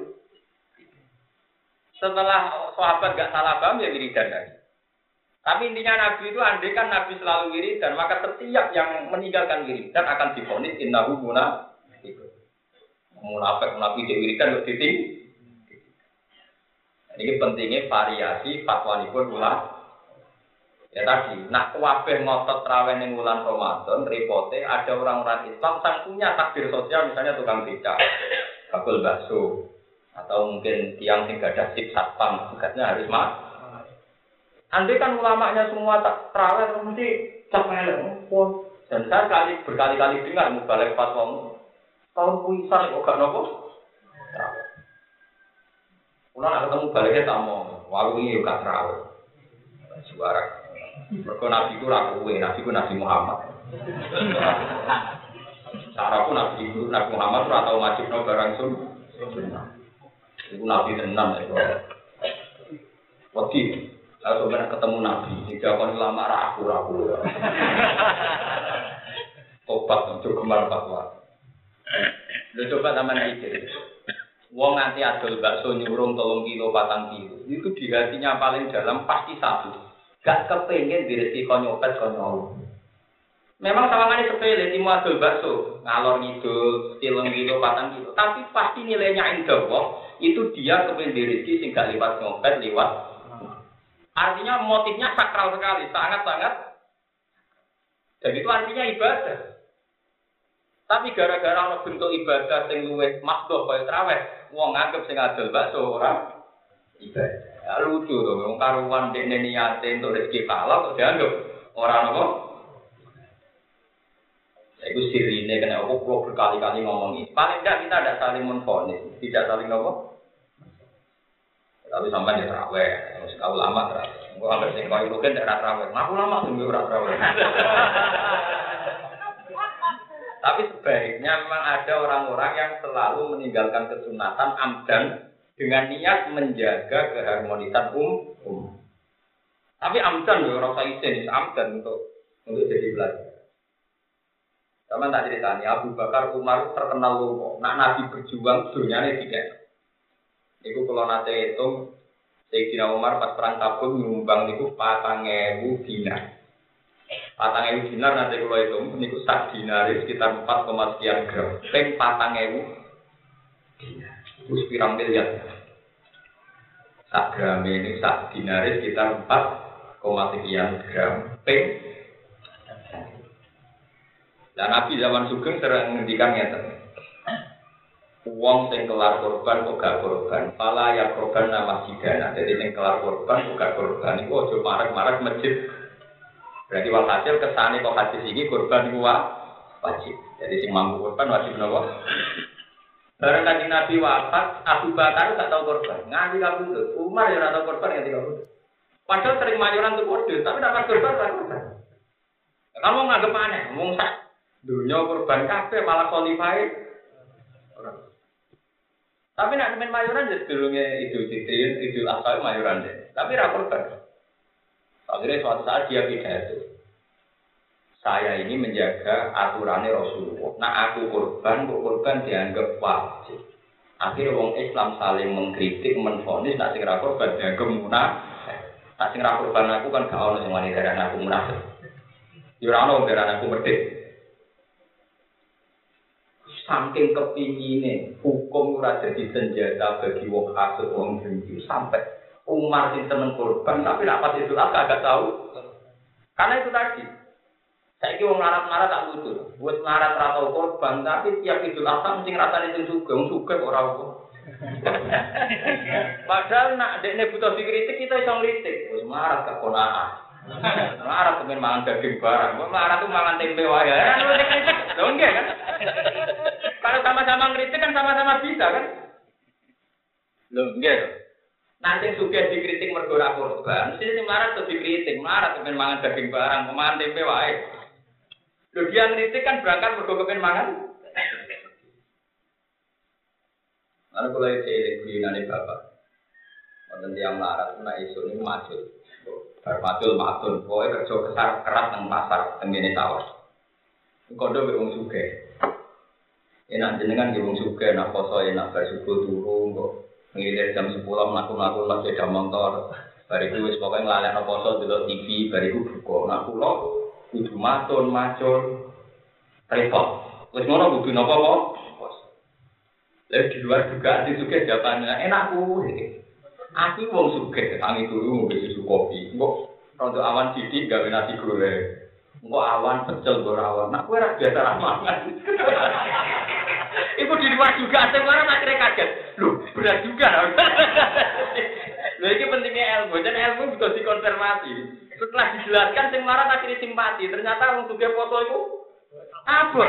Setelah sahabat gak salah paham ya wiridan lagi. Tapi intinya Nabi itu andai kan Nabi selalu wiridan, maka setiap yang meninggalkan wiridan akan difonis innahu munafik. Munafik munafik di wiridan titik ini pentingnya variasi fatwa pun ulah. Ya tadi, nak wabeh ngotot terawih ning bulan Ramadan, repote ada orang-orang Islam yang punya takdir sosial, misalnya tukang beca, bakul bakso, atau mungkin tiang sing ada sip satpam, tugasnya harus mak. Andai kan ulamanya semua tak terawih, mesti cap pun. Dan saya kali berkali-kali dengar balik fatwa tahun puisan kok gak nopo. Kalau nak ketemu baliknya tak mau, walau ini terawih. Suara. Mereka nabi itu ragu, nabi itu nabi Muhammad. Cara pun nabi itu nabi Muhammad atau wajib no barang sun. Itu nabi tenang itu. Waktu kalau sebenarnya ketemu nabi, jika kau lama ragu ragu. Tobat untuk kemar fatwa. Lu coba sama mikir. Wong nganti adol bakso nyurung tolong kilo patang kilo. Itu di hatinya paling dalam pasti satu. Gak kepengen diri kau nyopet kau Memang sawangannya sepele, timu adol bakso, ngalor ngidul, tilung kilo, patang kilo. Tapi pasti nilainya indah itu dia kepengen diri sing gak lewat nyopet, lewat. Artinya motifnya sakral sekali, sangat-sangat. Dan itu artinya ibadah. Tapi gara-gara ono bentuk ibadah sing luwih makdoh kaya traweh, wong nganggep sing adol bakso ora ibadah. Ya, lucu to, wong karuan dekne niate untuk rezeki halal kok dianggap ora nopo. Itu sirine kena aku perlu berkali-kali ngomong ini. Paling tidak kita ada saling menfonis, tidak saling nopo. Tapi sampai di terawih, harus kau lama terawih. Gua ambil sing kau kan tidak terawih. Ngaku lama tunggu terawih. Tapi sebaiknya memang ada orang-orang yang selalu meninggalkan kesunatan amdan dengan niat menjaga keharmonisan um. um. Tapi amdan ya orang saya amdan untuk untuk jadi belajar. Sama tak ceritanya Abu Bakar Umar terkenal loh. Nak Nabi berjuang dunia ini tidak. Iku kalau nanti itu Sayyidina Umar pas perang tabung nyumbang itu patang ewu dinar. Patang ewu dinar nanti kalau itu, ini sak dinar sekitar empat koma sekian gram. Peng patang ewu dinar, itu pirang miliar. Sak gram ini sak dinar sekitar empat koma sekian gram. Peng dan Nabi zaman Sugeng sering menghentikan ya Uang sing kelar korban kok gak korban, pala ya korban nama sidana. Jadi sing kelar korban kok gak korban, itu ojo marek-marek masjid Berarti walhasil kesane kok hadis ini korban gua wajib. Jadi sing mampu korban wajib nopo. Barang kanji Nabi wafat, Abu Bakar gak tahu korban. Nganti kabundut. Umar ya tahu korban nganti kabundut. Padahal sering mayoran tuh kode, tapi dapat korban gak korban. Kamu nganggep aneh, ngomong sak. Dunia korban kafe malah kualifai. Tapi nak temen mayoran jadi dulunya idul fitri, idul adha mayoran deh. Tapi rapor korban. Akhirnya suatu saat dia pidato. Saya ini menjaga aturannya Rasulullah. Nah aku korban, kok korban dianggap wajib. Akhirnya wong Islam saling mengkritik, menfonis, nak sing korban dianggap munafik. Nak sing korban aku kan gak ono sing wani aku munafik. Yo ora ono darah aku medhit. Saking hukum ora jadi senjata bagi wong kasut wong dengki sampai Umar sing seneng korban, tapi rapat itu lah agak tahu. Karena itu tadi. Saya kira wong larat-larat tak lucu. Buat larat ratau korban, tapi tiap itu adha mesti ngrasani sing sugih, wong sugih ora apa. [LAUGHS] Padahal nak dekne butuh dikritik kita iso ngritik. Wis marah gak konaan. Marah temen mangan daging barang. Wong marah tuh mangan tempe wae. Kan kritik. Lho enggak kan? Kalau sama-sama ngritik kan sama-sama bisa kan? Lho enggak. Nanti suka dikritik mergo ora korban, mesti sing marah tuh dikritik, marah kepen mangan daging barang, mangan tempe wae. Lho dia ngritik kan berangkat mergo kepen mangan. Lalu kalau itu eling guyonane bapak. Wonten tiang larat nak isu ini macul. Bar macul matun, pokoknya kerja kesar keras nang pasar tengene sawah. Kondo wong sugih. Enak jenengan di wong sugih nak poso enak bar subuh turu kok ngilir jam 10 mlaku-mlaku lek sepeda motor. Bariku wis pokoke nglalekno poso delok TV, bariku buka. Nak kula kudu matun macul repot. Wis ngono kudu napa apa? Lalu di luar juga di suge jawabannya enak ku. Aku wong suge, tangi dulu mau susu kopi. Kok untuk awan sidik gak nasi goreng. Kok awan pecel gue awan. Nah, gue biasa ramangan. Ibu di luar juga, ada orang akhirnya kaget. Loh, berat juga. Loh, ini pentingnya ilmu. Dan ilmu bisa dikonfirmasi. Setelah dijelaskan, sing marah akhirnya simpati. Ternyata wong suge foto itu apa?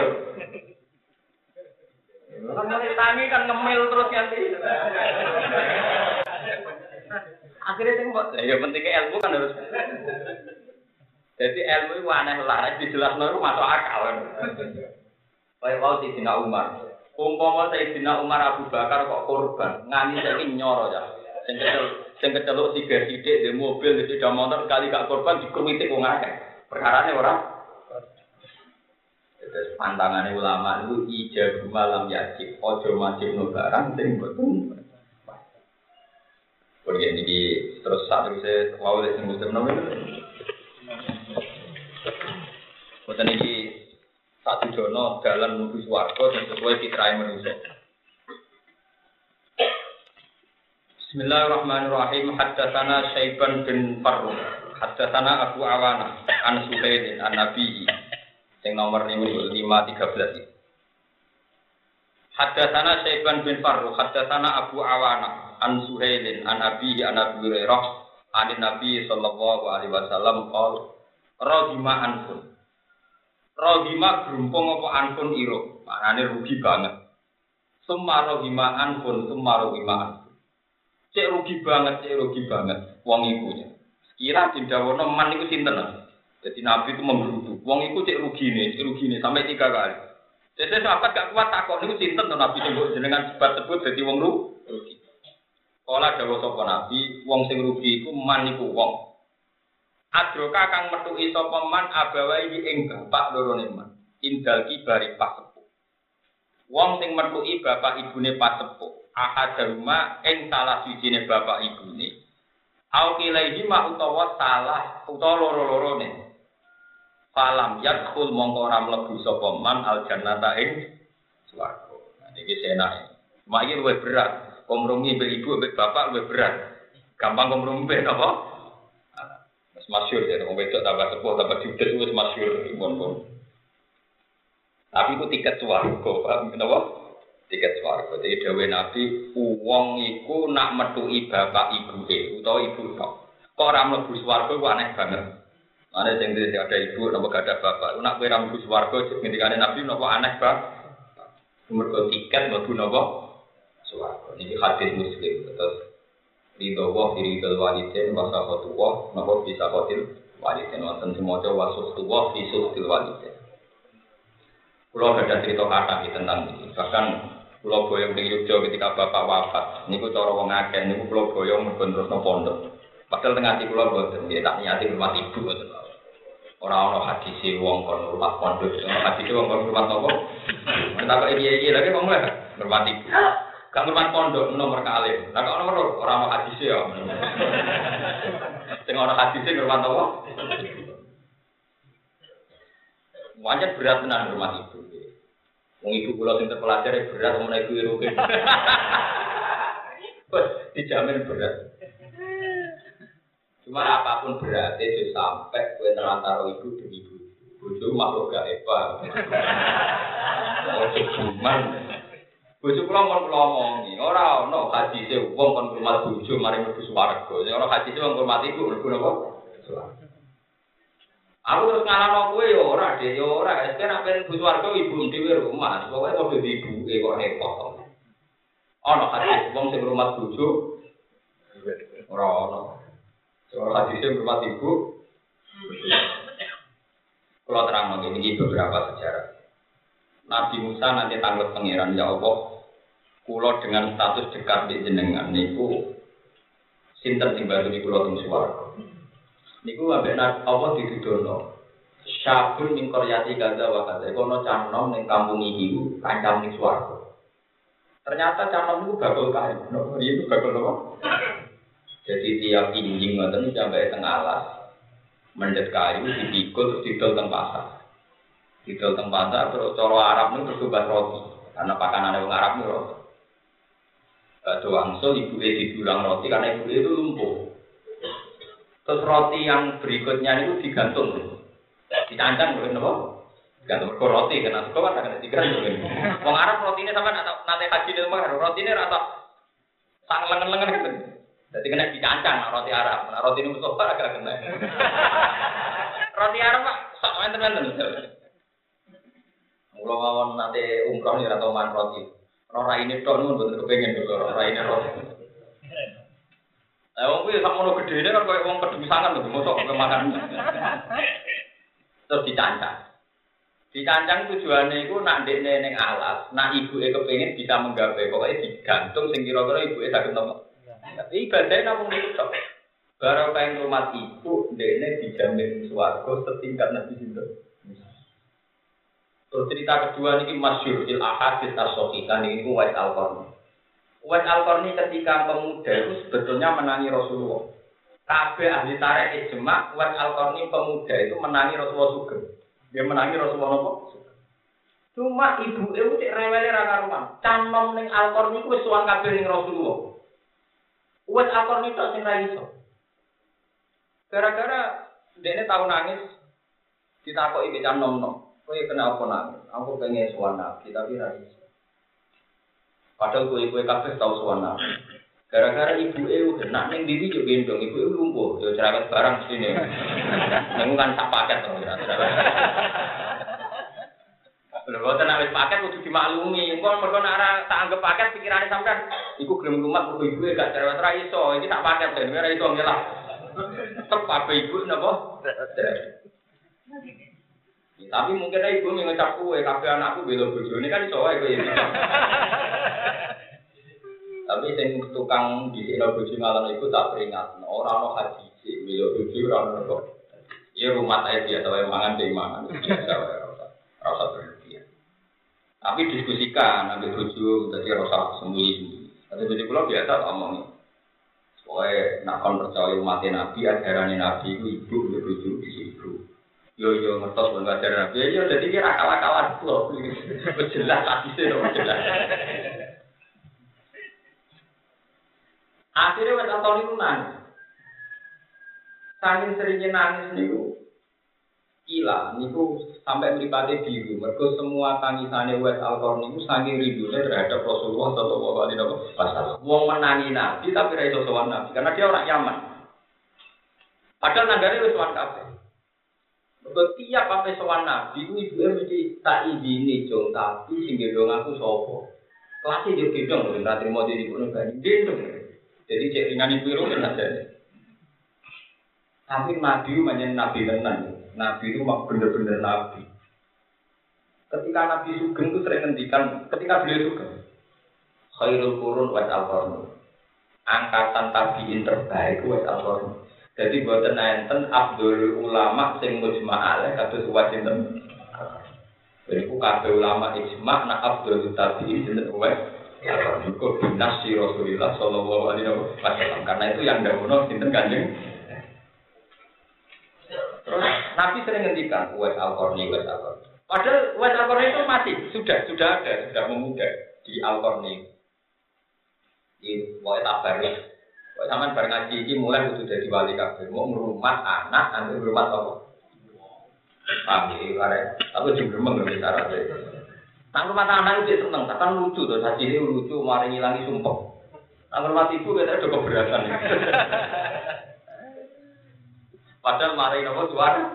Kan tangi kan ngemil terus nanti. Akhirnya sing mbok ya pentingnya ilmu kan harus. Jadi ilmu itu aneh lah, dijelas itu masuk akal. Kayak mau Sayyidina Umar. Umpama Sayyidina Umar Abu Bakar kok korban, ngani saiki nyoro ya. Sing sing keceluk tiga sidik di mobil di sepeda motor kali gak korban dikruwitik wong akeh. Perkarane ora Terus pantangannya ulama itu ijab malam yajib, ojo majib no barang, sing betul. Kemudian ini terus saat itu saya mau lihat muslim nomor Kemudian ini satu jono jalan menuju suwargo dan sesuai fitrah manusia. Bismillahirrahmanirrahim. Haddatsana Syaiban bin Farruh. Haddatsana Abu Awana an Suhailin an Nabi yang nomor ini lima tiga belas ini. Haddatsana Syaiban bin Farruh, haddatsana Abu Awana an Suhailin an Abi an Abi Hurairah an Nabi sallallahu alaihi wasallam qol Rohima anfun. Rohima gerumpung apa anfun iro. Maknanya rugi banget. Summa rohima anfun, summa anfun. Cek rugi banget, cek rugi banget. Wong iku. Kira dindawono man iku sinten? Jadi Nabi itu menggerutu. Wong itu cek rugi nih, cek rugi nih sampai tiga kali. Jadi sahabat gak kuat takut nih cinta tuh Nabi itu dengan sebab sebut jadi wong rugi. Kalau ada sapa Nabi, wong sing rugi iku man iku wong. Adroka kang metuki sapa man abawai ing bapak loro man. Indal kibari pas sepuh. Wong sing metuki bapak ibune pas sepuh. Ahaduma ing salah sijine bapak ibune. Au kilaihi ma utawa salah utawa loro nih falam yadkhul mongko ora mlebu sapa man al jannata ing swarga. Nah iki senake. Mak iki luwih berat. Kompromi mbek ibu mbek bapak luwih berat. Gampang kompromi mbek apa? Mas masyur ya, wong wedok tambah sepuh tambah judes wis masyur. Tapi itu tiket swarga, paham kenapa? Tiket swarga. Jadi dawe Nabi, uang iku nak metuki bapak ibu utawa ibu tok. Kok ora mlebu swarga aneh banget. Mana tidak ada ibu, nopo gak ada bapak. Nak kue ramu suwargo, ketika nabi nopo aneh bang. Mereka tiket nopo nopo suwargo. Ini hadis muslim. Terus ridho diri ridho walidin wasa kotu wah nopo bisa kotil walidin. Wonten semoga wasuh tuwah disuh til walidin. Pulau ada cerita kata tentang ini. Bahkan Pulau Boyong di Yogyo ketika bapak wafat. Ini ku cara wong. Ini Pulau Boyong terus no pondok. Padahal tengah di pulau boten, dia tak niati rumah ibu boten. Orang orang hadis wong kon rumah pondok, hadis wong kon rumah. Kita kok ini ini lagi ngomong lah, rumah ibu. Rumah pondok nomor kali. Nah kalau nomor orang orang hadis ya. Tengah orang hadis rumah toko. Wajar berat tenan rumah ibu. Wong ibu kula sing terpelajar berat menawa ibu ibu. Wes dijamin berat. Cuma apapun beratnya itu sampai kue terantar ibu demi ibu. Bojo makhluk gak eva. Oh cuman. Bojo kula mau kula omongi. Ora ono hadise wong kon rumah bojo mari mlebu swarga. Ora hadise wong hormati iku mlebu napa? Swarga. Aku terus ngalano kowe ya ora, dhewe ya ora. Wis nak pengen butuh warga ibu dhewe rumah. Pokoke padha ibu e kok repot. Ana haji wong sing rumah bujuk ora ana. Soal hadisnya berumah ibu. Kalau terang ini beberapa sejarah. Nabi Musa nanti tanggal pangeran ya Allah, Kulo dengan status dekat di jenengan niku sinten sing bantu kulo teng swarga. Niku ambek Allah dituduhno. Syabun min koryati gaza wa gaza. Kono canom ning kampung iki kancam ning swarga. Ternyata canom itu bakal kayu. No, itu bakal apa? Jadi tiap injing ngoten sampai tengah alas. Mendet kayu dipikul terus didol teng pasar. Didol teng pasar terus cara Arab itu terus roti. Karena pakanan orang Arab itu roti. Batu wangsul ibu e roti karena ibu itu lumpuh. Terus roti yang berikutnya itu digantung, dicancang loh, nopo? Gantung ke roti kena suka apa kena digantung. Wong Arab roti ini sampai nanti haji di rumah roti ini rata sang lengan-lengan gitu. Jadi kena dicancang roti Arab. Nah, roti ini Mustafa agak kena. roti Arab pak sok menten-menten. Mula mawon nanti umroh nih atau man roti. Ora ini tok nun betul kepengen dulu ini roti. Lah wong kuwi sakmono gedene kan koyo wong pedemisangan lho mosok kok makan. Terus dicancang. Dicancang tujuannya itu nak ndekne ning alas, nak ibuke kepengin bisa menggawe, pokoknya digantung sing kira-kira ibuke saged nopo. Tapi ibadahnya namun itu tok. Barang kain rumah ibu, ndekne dijamin swarga setingkat Nabi Sinten. Terus cerita kedua ini masyur il ahadis as-sohikan ini Wais al-Qarni. Wais al-Qarni ketika pemuda itu sebetulnya menangi Rasulullah. Kabeh ahli tarik ijma, Wais al-Qarni pemuda itu menangi Rasulullah juga. Dia menangi Rasulullah apa? Cuma ibu itu cek rewele ra karuan. Canom ning al-Qarni ku wis suwan ning Rasulullah. Wais al-Qarni tok sing ra iso. Gara-gara dia tahu nangis, ditakoki mbek nom-nom. Kue kena apa nangis? Aku pengen suan nabi, tapi rasa. Padahal kue kue kafe tahu suan nabi. Gara-gara ibu eu nak neng diri juga gendong, ibu eu lumpuh, yo cerewet barang sini. Neng kan tak paket tuh ya. Lho boten nek paket kudu dimaklumi. Engko mergo nek ora tak anggap paket pikirane sampean iku gelem lumat mergo ibu gak cerewet ra iso. Iki tak paket ben ora iso ngelah. Tetep ibu napa? Tapi mungkin ibu ngecap kue, kafe anakku belo bojo ini kan iso wae kowe. Tapi sing tukang di sini bojo ngalah iku tak peringat, ora ono haji sih belo bojo ora ono kok. Iya rumah saya biasa wae mangan dhewe mangan biasa wae ora usah berlebihan. Tapi diskusikan ambil bojo dadi ora usah sembunyi. Tapi jadi pulau biasa omong. Pokoknya nak kon percaya umat Nabi, ajaran Nabi itu ibu, bojo di situ. Yo yo ngertos bang ngajar nabi. Yo jadi kira akal-akalan loh. Jelas hadisnya loh jelas. Akhirnya wes Antoni itu nangis. Saking seringnya nangis niku Ila niku sampai melipati biru. Mereka semua tangisannya wes Alkor niku saking rindunya terhadap Rasulullah Shallallahu Alaihi Wasallam. Wong menangi Nabi tapi raiso sowan Nabi karena dia orang Yaman. Padahal nanggari wes sowan kabeh. Setiap sampai sowan nabi, ibu mesti tak izini jong tapi sing gendong aku sopo. Kelasnya dia gendong loh, nggak terima jadi ibu nih gendong. Jadi cek ringan ibu itu aja. Tapi nabi banyak nabi tenan. Nabi itu mak bener-bener nabi. Ketika Nabi Sugeng itu sering ngendikan, ketika beliau Sugeng, khairul kurun wa al Angkatan tabiin terbaik wa al jadi buatan enten Abdul ulama sing mujma alaih kados wajib sinten. Jadi ku kabeh ulama ijma nak Abdul tabi'in sinten wae. Ya kok binas si Rasulullah sallallahu alaihi wasallam karena itu yang dawono sinten Kanjeng. Terus Nabi sering ngendikan wes al-Qarni wes al-Qarni. Padahal wes al-Qarni itu mati, sudah sudah ada, sudah memuda di al-Qarni. Ini mau tabar ya. Kok sampean bar ngaji iki mulai kudu dadi wali kabeh. Mau ngrumat anak, nanti ngrumat apa? Paham ya, kare. Aku juga gremeng lho cara Nang rumah anak itu seneng, kan lucu tuh, saji ini lucu, mari ngilangi sumpah. Nang rumah ibu kita udah keberatan. [LAUGHS] Padahal mari nopo suara.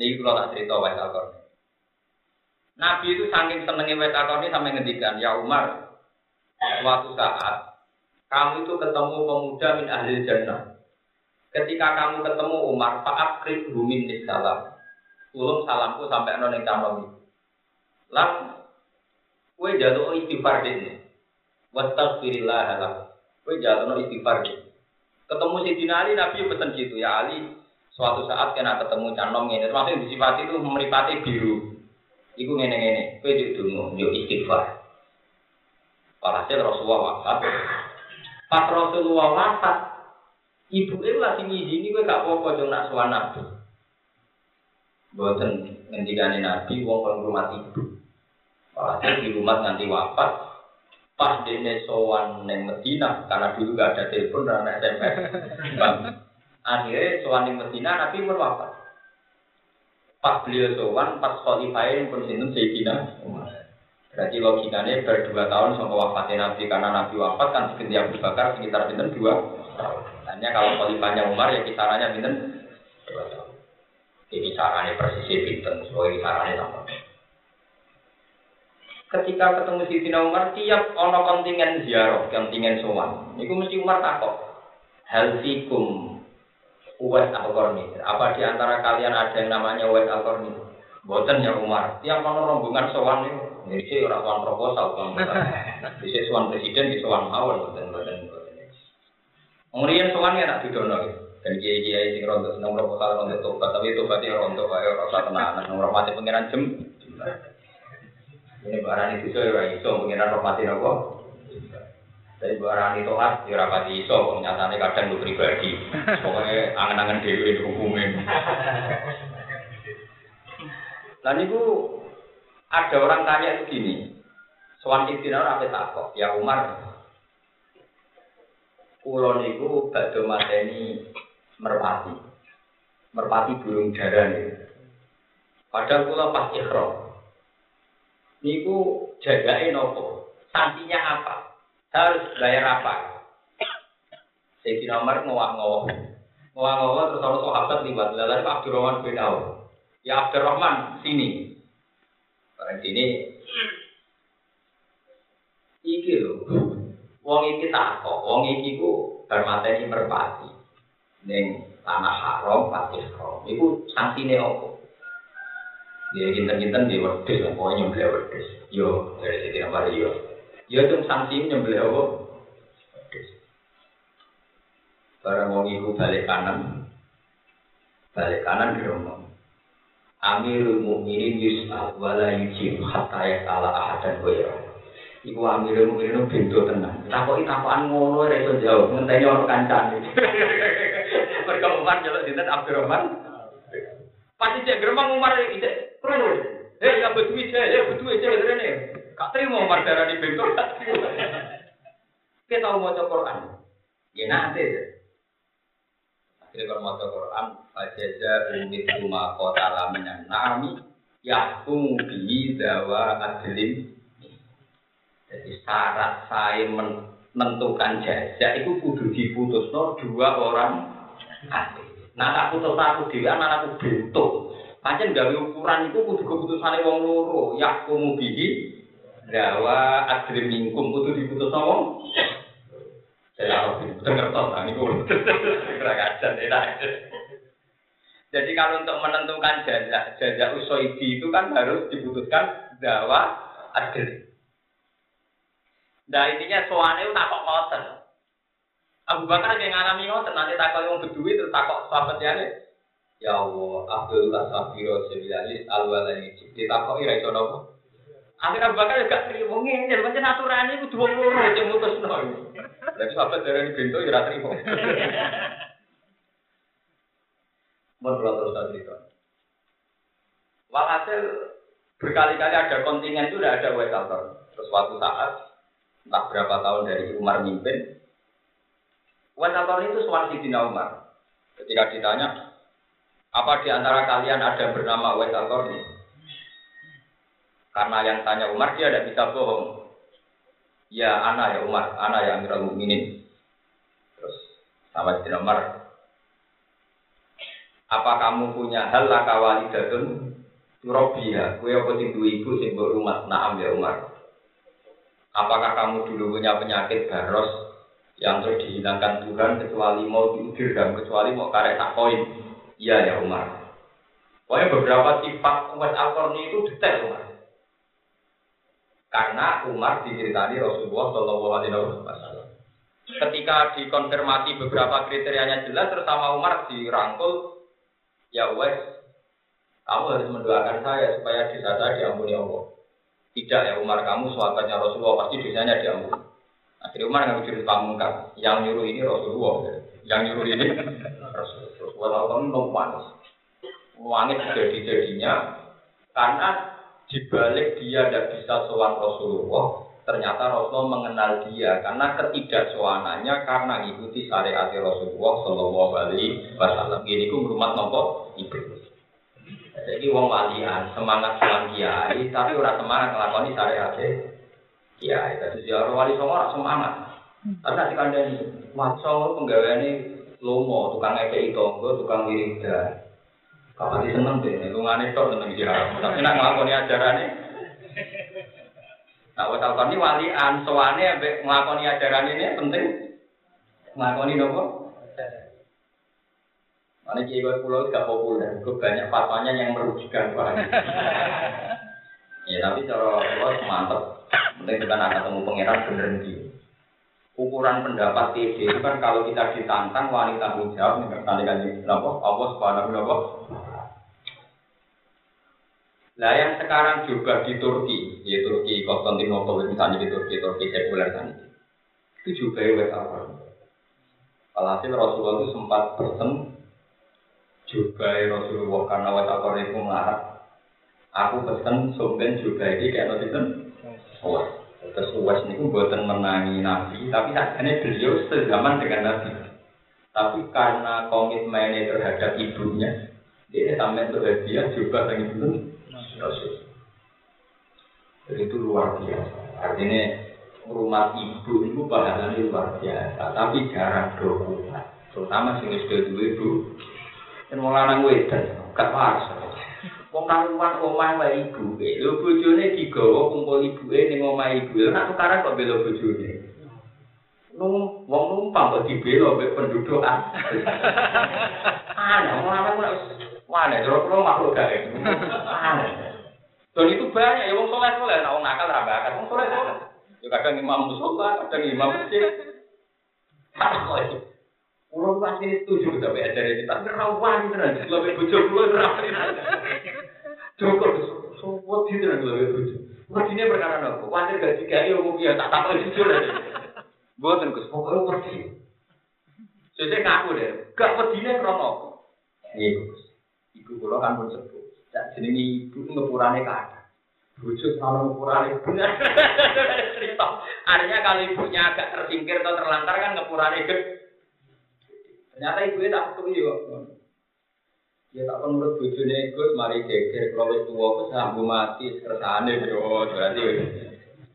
Ini kalau tak cerita wajah Alkor. Nabi itu saking senengnya wajah Alkor ini sampai ngendikan, ya Umar, suatu saat kamu itu ketemu pemuda min ahli jannah. Ketika kamu ketemu Umar, Pak Akrik Bumin salam. Tulung salamku sampai yang calon Lan, Kue jaluk istighfar dene. Wastaghfirillah lah. Kue jaluk istighfar dene. Ketemu si Ali Nabi pesan gitu ya Ali. Suatu saat kena ketemu canom ini, termasuk disifati itu meripati biru. Iku ngene ngene. Kue juk dungu, juk istighfar. Walhasil Rasulullah wafat. Pas Rasulullah wafat, ibu itu lagi ngizini gue gak apa-apa jong nak suan nabi. Boten ngendikane nabi wong kon rumah ibu. Walhasil di rumah nanti wafat, pas dene sowan neng Medina karena dulu gak ada telepon dan SMS. Akhirnya sowan neng Medina nabi pun wafat. Pas beliau sowan, pas khalifah pun sinten Sayyidina Umar. Berarti logikanya berdua tahun sama wafatnya Nabi karena Nabi wafat kan sekitar Abu Bakar sekitar binten dua tahun. Hanya kalau khalifahnya Umar ya kisarannya binten dua tahun. Jadi kisarannya persis binten, soalnya kisarannya sama. Ketika ketemu Tina Umar, tiap ono kontingen ziarah, kontingen sowan. Itu mesti Umar takut. Hal fikum Uwais Al-Qarni. Apa di antara kalian ada yang namanya Uwais Al-Qarni? Boten ya Umar. Tiap ono rombongan sowan itu jadi orang tuan proposal, tuan Bisa suan presiden, bisa suan mawon, dan badan Kemudian suan ya nak didono dan kiai kiai sing rontok seneng proposal rontok tobat, tapi tobat ya rontok kayak rasa tenanan, nomor mati pengiran jem. Ini barang itu saya ya iso pengiran mati nopo. Dari barang itu kan ya rapati iso, nyatanya kadang lu pribadi. Pokoknya angen-angen dewi hukumnya. Lalu itu ada orang tanya begini, Soan Ibtina apa takok? Ya Umar, kulon itu badhe mateni merpati. Merpati burung darah nih. Padahal kula pas ikhram. Niku jagain nopo? Santinya apa? Harus bayar apa? Sayyidina Umar ngowah-ngowah. Ngowah-ngowah terus orang sahabat liwat. Lalu Abdurrahman bin Auf. Ya Abdurrahman, sini. Barang sini iki lho. Wong iki takok, wong iki ku bar mateni merpati. Ning tanah haram pati haram. Iku santine opo? Ya kinten-kinten di wedhus, pokoke nyembelih wedhus. Yo, dari sini nomor yo. Yo itu sanksi nyembelih opo? Wedhus. Barang wong iku balik kanan. Balik kanan rumah. Amirul Mukminin yus'al wala yujib hatta yas'ala ahadan ghayra. Iku Amirul Mukminin bento tenan. Takoki takokan ngono ora iso jawab, ngenteni ono kancane. [LAUGHS] Mergo Umar njaluk dinten Abdurrahman. Pasti cek geremang Umar iki krono. Hei, ya betul cek, ya betul cek rene. Kak terima Umar darani bento. Kita mau maca Quran. Ya nanti. Akhirnya kalau mau Quran, Fajaja umit rumah kota lamanya nami Yahkum bi dawa adlim Jadi syarat saya menentukan jajak itu kudu diputus no dua orang ahli. Nah tak putus aku dia, anak aku bentuk. Pancen gawe ukuran itu kudu keputusan wong loro. Yahkum bi dawa adlim mingkum kudu diputus no gue keragasan enak. Jadi kalau untuk menentukan jajak, jajak usoidi itu kan harus diputuskan dawa adil. Nah intinya soalnya itu takok ngoten. Abu Bakar yang ngalami ngoten nanti takok yang berdua terus takok sahabat ya Ya Allah, Abdullah Safiro Sebilalis Al-Walani Ditakok ira iso nopo? Akhirnya Abu Bakar gak terima ngene, pancen aturane kudu wong loro sing mutusno. Lha sahabat darani bento ya ora terima. Mohon kalau terus cerita. Walhasil berkali-kali ada kontingen itu udah ada wekaltor. Terus suatu saat, entah berapa tahun dari Umar mimpin, wekaltor itu suara Sidina Umar. Ketika ditanya, apa di antara kalian ada bernama ini? Karena yang tanya Umar dia tidak bisa bohong. Ya anak ya Umar, anak yang Amirul Mukminin. Terus sama Sidina Umar, apa kamu punya hal laka walidatun Robia, kue apa sing duwe ibu sing rumah naam ya Umar. Apakah kamu dulu punya penyakit baros yang terus dihilangkan Tuhan kecuali mau diukir dan kecuali mau karek takoin? Iya ya Umar. Pokoknya beberapa sifat umat al itu detail Umar. Karena Umar diceritani Rasulullah Shallallahu Alaihi Wasallam. Ketika dikonfirmasi beberapa kriterianya jelas, terus sama Umar dirangkul, ya wes, kamu harus mendoakan saya supaya dosa saya diampuni Allah. Tidak ya Umar, kamu sahabatnya Rasulullah pasti dosanya diampuni. Akhirnya Umar nggak jurus pamungkas, yang nyuruh ini Rasulullah, yang nyuruh ini Rasulullah. Rasulullah kamu panas. Wangit jadi-jadinya karena dibalik dia tidak bisa sowan Rasulullah, ternyata Rasulullah mengenal dia karena ketidaksowanannya karena ikuti syariat Rasulullah Shallallahu Alaihi Wasallam. Ini ku rumah nopo ibu. Jadi wong walian semangat sowan kiai, tapi orang semangat ngelakoni syariat kiai. Jadi orang wali songo semangat. Tapi nanti kandang maco penggawean ini lomo, tukang eke itu, tukang wiridan. Kapan sih seneng deh, itu ngane tok seneng dia. Tapi nak ngelakoni ajaran ini. Nah, waktu ini walian, soalnya ngelakoni ajaran ini penting. Ngelakoni nopo? Mana kiai pulau gak populer, gue banyak fatwanya yang merugikan pak. [LAUGHS] ya tapi cara pulau mantep. Penting kita nak ketemu pangeran bener nih. Ukuran pendapat TD itu kan kalau kita ditantang wanita tanggung jawab nih kan kan apa? Allah subhanahu wa Nah yang sekarang juga di Turki, di Turki Konstantinopel misalnya di Turki, Turki sekuler tadi, itu juga ya apa? Alhasil Rasulullah itu sempat pesen juga ya Rasulullah karena wetapor itu melarang. Aku pesen sumben juga ini kayak nanti kan, oh, terus ini buatan menangi Nabi, tapi akhirnya beliau sezaman dengan Nabi. Tapi karena komitmennya terhadap ibunya, dia sampai bahagia juga dengan ibu. Jadi itu luar biasa. Artinya rumah ibu itu pahalanya luar biasa, tapi jarang dokumen. Terutama sing wis dua ibu. Dan mau lanang wedan, gak. Wong karuan omah wae ibu, lho bojone digawa kumpul ibuke ning omah ibu. Nek tukaran kok bela bojone. Nung wong numpang kok dibela mbek penduduk ah. [LAUGHS] Aneh, wong lanang kok Mana, jero kulo makhluk gawe. Aneh. Dan itu banyak ya wong soleh soleh, nah wong nakal raba kan wong soleh soleh. Ya kadang imam musola, kadang imam masjid. Tak Kulo pasti setuju tapi ada di tak rawan tenan, lebih bojo kulo rawan. Cukup di tenan lebih bojo. Wadine perkara nopo? Wajar gak digawe umum ya tak tak jujur aja. Boten Gus, pokoke pergi. Sesuk ngaku deh, gak pedine krono apa? Iya Gus. Iku kula kan pun sepuh. Dan jenenge ibu ngepurane kata. Bojo selalu ngepurane bener. [LAUGHS] Cerita. Artinya kalau ibunya agak tersingkir atau terlantar kan ngepurane gede. Ternyata ibunya tak ketemu ya. Ya tak menurut bojone Gus mari geger kalau wis tuwa wis sambu mati kersane yo berarti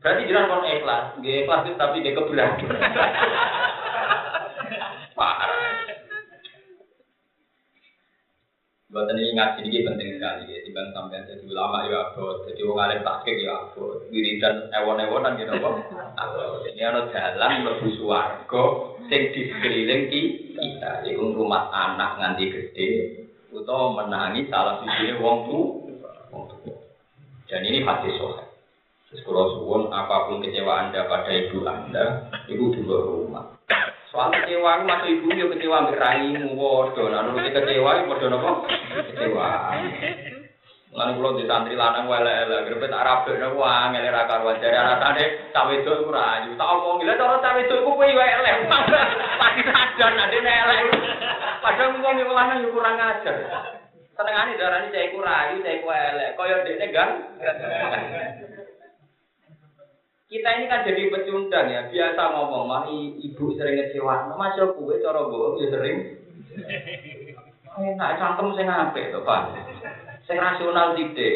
berarti jelas kon ikhlas, nggih ikhlas tapi nggih kebelah. Buat ini ngaji ini penting sekali ya, tiba sampai jadi ulama ya abot, jadi wong alim takik ya abot, wiridan ewon-ewonan gitu [LAUGHS] kok. Ini ada jalan lebih suwargo, sing di sekeliling kita, itu rumah anak nganti gede, atau menangi salah sisi wong tu. Dan ini hati sohe. Terus kalau suwun apa pun kecewa anda pada ibu anda, ibu juga rumah. Soal kecewa masuk ibu yo kecewa mbek raimu padha. Lah nek kecewa padha napa? Kecewa. Lan kula di santri lanang elek-elek grepe tak rabek napa angel ra karo jare rasane tak wedok iku rayu. Tak omong lha cara tak wedok [LAUGHS] iku wae elek. Pasti sadar nek dene elek. Padahal wong iku lanang yo kurang ajar. Senengane darani cah iku rayu, cah iku elek. Kaya dekne gan. kita ini kan jadi pecundang ya, biasa ngomong, mami ibu sering ngecewa, mas yo kue cara bohong ya sering. [LAUGHS] Enak cangkem sing apik to, Pak. Sing rasional tidak.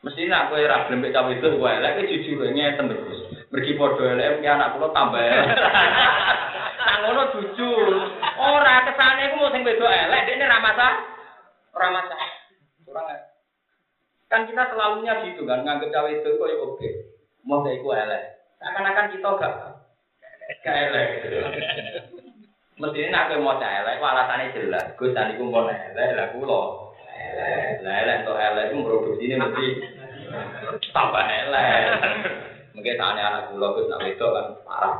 Mesti nak kowe ra gelem cawe itu kowe elek jujur ngeten terus. Mergi padha elek ki anak kula tambah. Nang [LAUGHS] ngono jujur. Ora kesane iku mau sing wedok elek, dekne ra masalah. Ora masalah. Kurang Kan kita selalunya gitu kan, nganggep cawe itu kok ya oke. mau gak iku elek. Seakan-akan kita gak gak elek. Mesti ini aku mau elek, alasannya jelas. Gus tadi ku mau elek, lah ku Lah elek to elek itu produksi ini mesti Tambah elek. Mungkin saatnya anak kula wis nak wedok kan parah.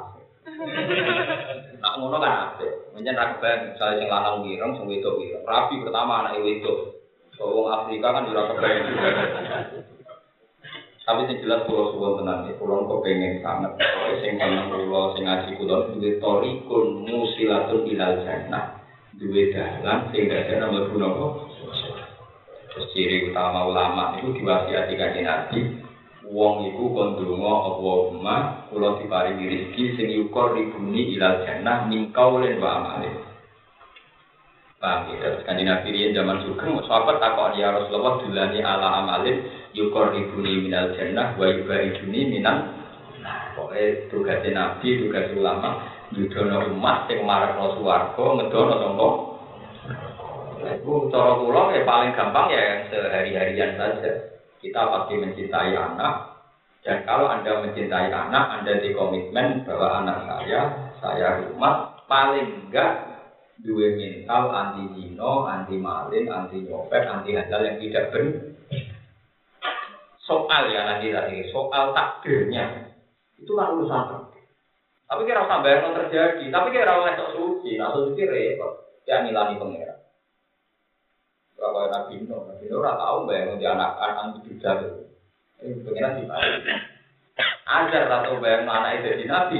Nak ngono kan apik. Menyen ra kebayang misalnya sing lanang wireng sing wedok wireng. Rabi pertama anak wedok. Wong Afrika kan ora kebayang juga. Tapi sing jelas kula suwun tenan iki kula kok pengen sanget. Sing kangen kula sing ngaji kula duwe torikun musilatun ilal jannah. Duwe dalan sing dadekno mlebu napa? Ciri utama ulama itu diwasiati kanjeng Nabi, wong iku kon donga Allahumma kula diparingi rezeki sing yukor ribuni ilal jannah min qaulin wa amalin. Paham ya, kanjeng Nabi riyen zaman sugeng sahabat takok ya Rasulullah dulani ala amalin yukor ribuni minal jannah wa yubariduni minal Nah, pokoknya tugasnya Nabi, tugas ulama, yudono umat, yang marakno suwargo, ngedono Itu cara kula ya paling gampang ya yang sehari-harian saja. Kita pasti mencintai anak dan kalau Anda mencintai anak, Anda di komitmen bahwa anak saya, saya rumah paling enggak dua mental anti zino, anti malin, anti nyopet, anti hal yang tidak benar. Soal ya nanti tadi, soal takdirnya itu kan urusan. Tapi kira usah bayang terjadi, tapi kira usah suci, nah suci repot, ya nilani pengira. Kalau Nabi Nuh, Nabi Nuh ora tahu bayang di anak anak itu jadi. Ini pengiran mana? Ajar atau bayang anak itu jadi Nabi.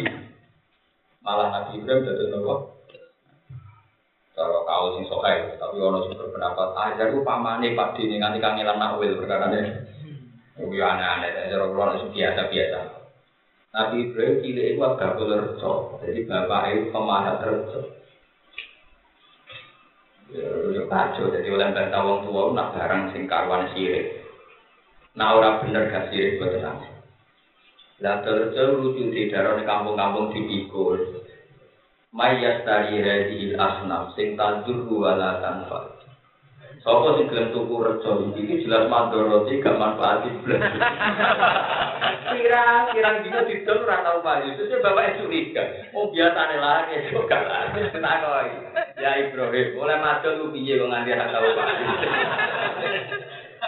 Malah Nabi Ibrahim jadi nopo. Kalau kau sing sokai, tapi ono sing berpendapat ajar ku pamane Pak Dini nganti kangelan nakwil perkara ini. Ini aneh-aneh, kula itu biasa-biasa. Nabi Ibrahim cilik itu agak rejo, jadi bapak itu pemahat rejo. Ya kacau, jadi oleh bantah wong tua nak barang sing karuan sirik. Nah ora bener gak sirik buat nanti. Lah terus di daerah kampung-kampung dipikul. Mayas dari hadil asnam sing tandur wala tanfa. Sopo sing gelem tuku rejo iki jelas mandoroti gak manfaati blas. Kira kira dino didol ora tau payu. Terus bapak curiga. Oh biasane lari kok gak lari. Takoi. Ya Ibrahim, oleh madol lu piye kok nganti ora tau payu.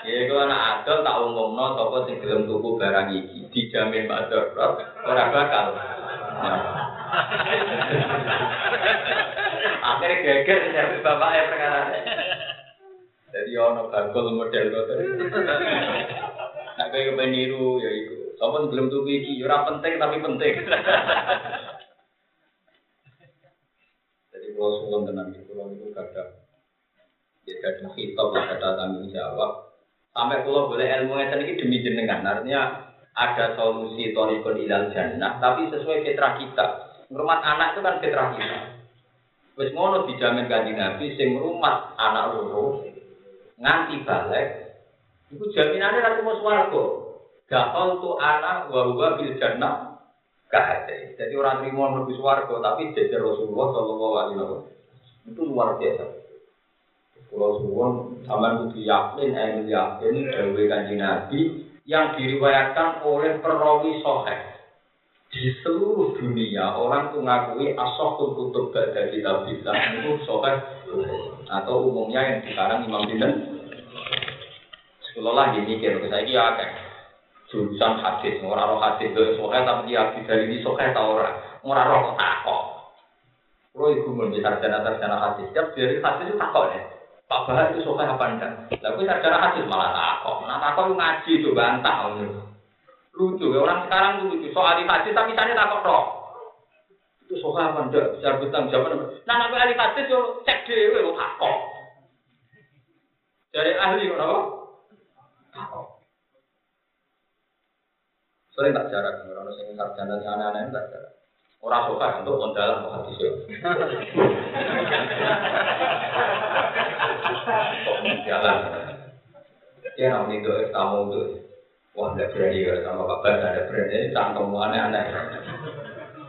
Ya iku anak adol tak umumno sapa sing gelem tuku barang iki dijamin mador ora bakal. Akhirnya geger nyari bapaknya perkara Jadi ono bagol model ngoten. Nek kowe kepen niru ya iku. Sapa belum tuku iki ora penting tapi penting. Jadi kalau suwon tenan iki kula niku kadang ya kadang hitop ya kadang tanggung jawab. Sampai kalau boleh ilmu ngeten iki demi jenengan. Artinya ada solusi torikun ilal jannah tapi sesuai fitrah kita. Ngrumat anak itu kan fitrah kita. Wis ngono dijamin kanjeng Nabi sing ngrumat anak loro nganti balik itu jaminannya nanti mau swargo. Gakol tuh anak wahuwa bil jannah. Kahate jadi orang terima lebih swargo tapi jadi Rasulullah Shallallahu Alaihi Wasallam. Itu luar biasa. Kalau suwon sama kudu yakin ayat yakin dari kanji nabi yang diriwayatkan oleh perawi soheh di seluruh dunia orang tuh ngakui asokul kutub gada kitab bisa itu soheh atau umumnya yang sekarang Imam Binten Sekolah lagi mikir, saya ini akeh jurusan hadis, orang roh hadis itu sokai tapi dia dari ini sokai tau orang, orang roh kok takok. Kalau ibu mau sarjana sarjana hadis, setiap dari hadis itu takok deh. Pak Bahar itu sokai apa enggak? Tapi sarjana hadis malah takok. Nah takok ngaji itu bantah. Lucu, ya orang sekarang lucu. Soal hadis tapi misalnya takok roh. Itu sokai apa enggak? Bisa bertanggung jawab. Nah nabi ahli hadis yo cek dewe lo takok. Dari ahli apa? Sering tak jarak, orang sing sarjana sana aneh tak jarak. Orang suka untuk kondalan kok hadis yo. Jalan. Ya namun itu tamu itu. Wah, tidak berani ya sama bapak ada berani cangkem aneh-aneh.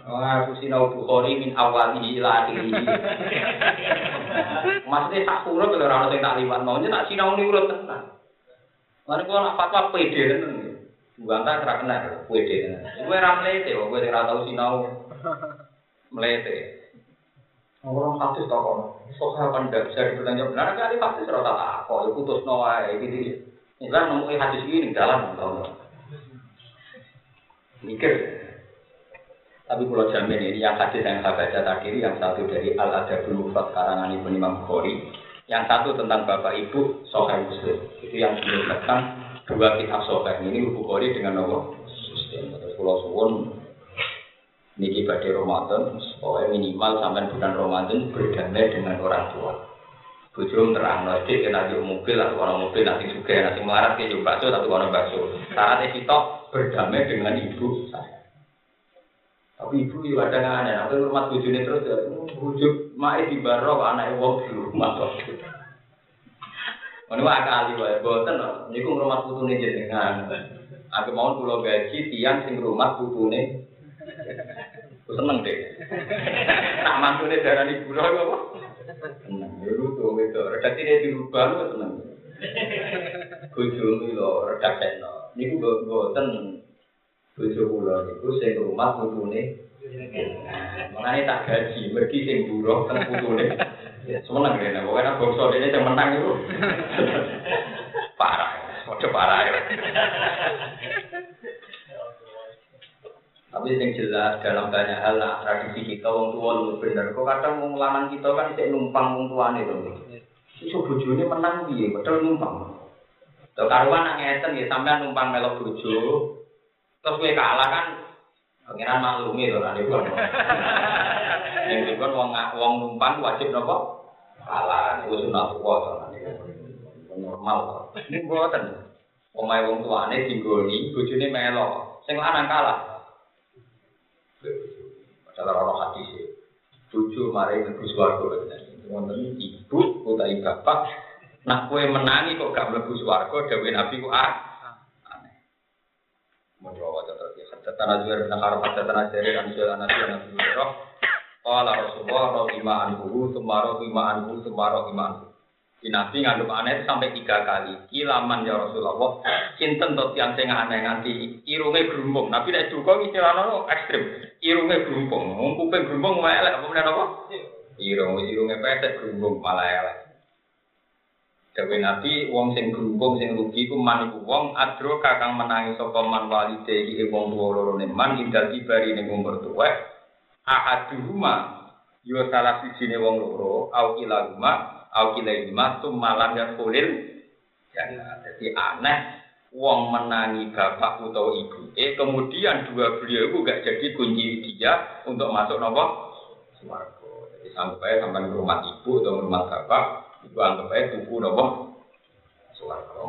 Wah, aku sinau Bukhari min awali ila akhiri. Maksudnya tak surut kalau orang sing tak liwat maunya tak sinau ni urut tenang. Mana kalau nak fatwa pede kan? Bukan tak kena kena pede kan? Gue ram melete, gue tidak tahu sinau melete. Orang hadis toko, sok apa tidak bisa dipertanggung benar kali pasti serata tak kok, ya putus noa gitu. Enggak nemu hadis ini dalam tahu. Mikir. Tapi kalau jamin ini yang hadis yang saya baca tadi yang satu dari Al Adabul Mufrad karangan Ibnu Imam Bukhari, yang satu tentang bapak ibu Sahih Muslim. Itu yang menyebutkan dua kitab Sahih ini Bukhari dengan nomor Muslim. Terus kalau suwun niki badai Ramadan, pokoknya minimal sampai bulan Ramadan berdamai dengan orang tua. Bujum terang nanti kena di mobil atau orang mobil nanti juga nanti melarat ke bakso tapi orang bakso. Saat kita berdamai dengan ibu saya. Tapi ibu juga ada aneh, aku rumah bujune terus ya, bujuk mai di baro anak wong di rumah. Ini wah kali wae, boten niku rumah putune jenengan. Aku mau pulau gaji tiang sing rumah putune. Seneng deh. Tak mantune darani buruh apa? [LAUGHS] niku boten. Bojo kula niku sing rumah putune. Menane tak gaji mergi sing buruh ten putune. Semenang rene kok ana bokso dene sing menang iku [LAUGHS] parah padha parah. Tapi yang jelas dalam banyak hal lah tradisi kita wong tua lu bener. Kok kadang wong lanang kita kan cek numpang wong tuane to. Iso bojone menang piye, padahal numpang. Tuh karuan nang ngeten ya sampean numpang melok bojo. Terus kowe kalah kan Pengiran maklumi loh nanti pun. Yang pun wong wong numpang wajib nopo kalah. Itu sunat tuh nanti. Normal. Ini buatan. Omai wong tuane tinggoni, bujune melo. Sing lanang kalah. dalam orang hadis tujuh marai negeri suwargo wonten ibu utai bapak nah kue menangi kok gak mlebu suwargo dewi nabi ku ah Mujawab jatuh dia. Hatta tanah jual dan harap hatta tanah jari dan jual anak dia nabi Rasulullah. Kalau Rasulullah rawi maan guru, semarau maan guru, semarau maan guru. Di Nabi ngandung aneh sampai tiga kali. Kilaman ya Rasulullah. Cinten tot yang sing aneh nganti irunge gerumbung. Nabi nek duka istilahno ekstrim. Irunge gerumbung. Wong kuping gerumbung elek apa meneh apa? Irung irunge pesek gerumbung malah elek. Dewe Nabi wong sing gerumbung sing rugi ku man iku wong adro kakang menangi sapa man walide iki wong tuwa loro ne man indal kibari ning umur tuwa ahaduhuma yo salah siji ne wong loro au kilahuma au kilahuma tumalan ya kulil ya jadi aneh. Wong menangi bapak utawa ibu. Eh kemudian dua beliau itu gak jadi kunci dia untuk masuk nopo? Swarga jadi sampai sampai rumah ibu atau rumah bapak Iku anggap aja tuku nopo. Suwarga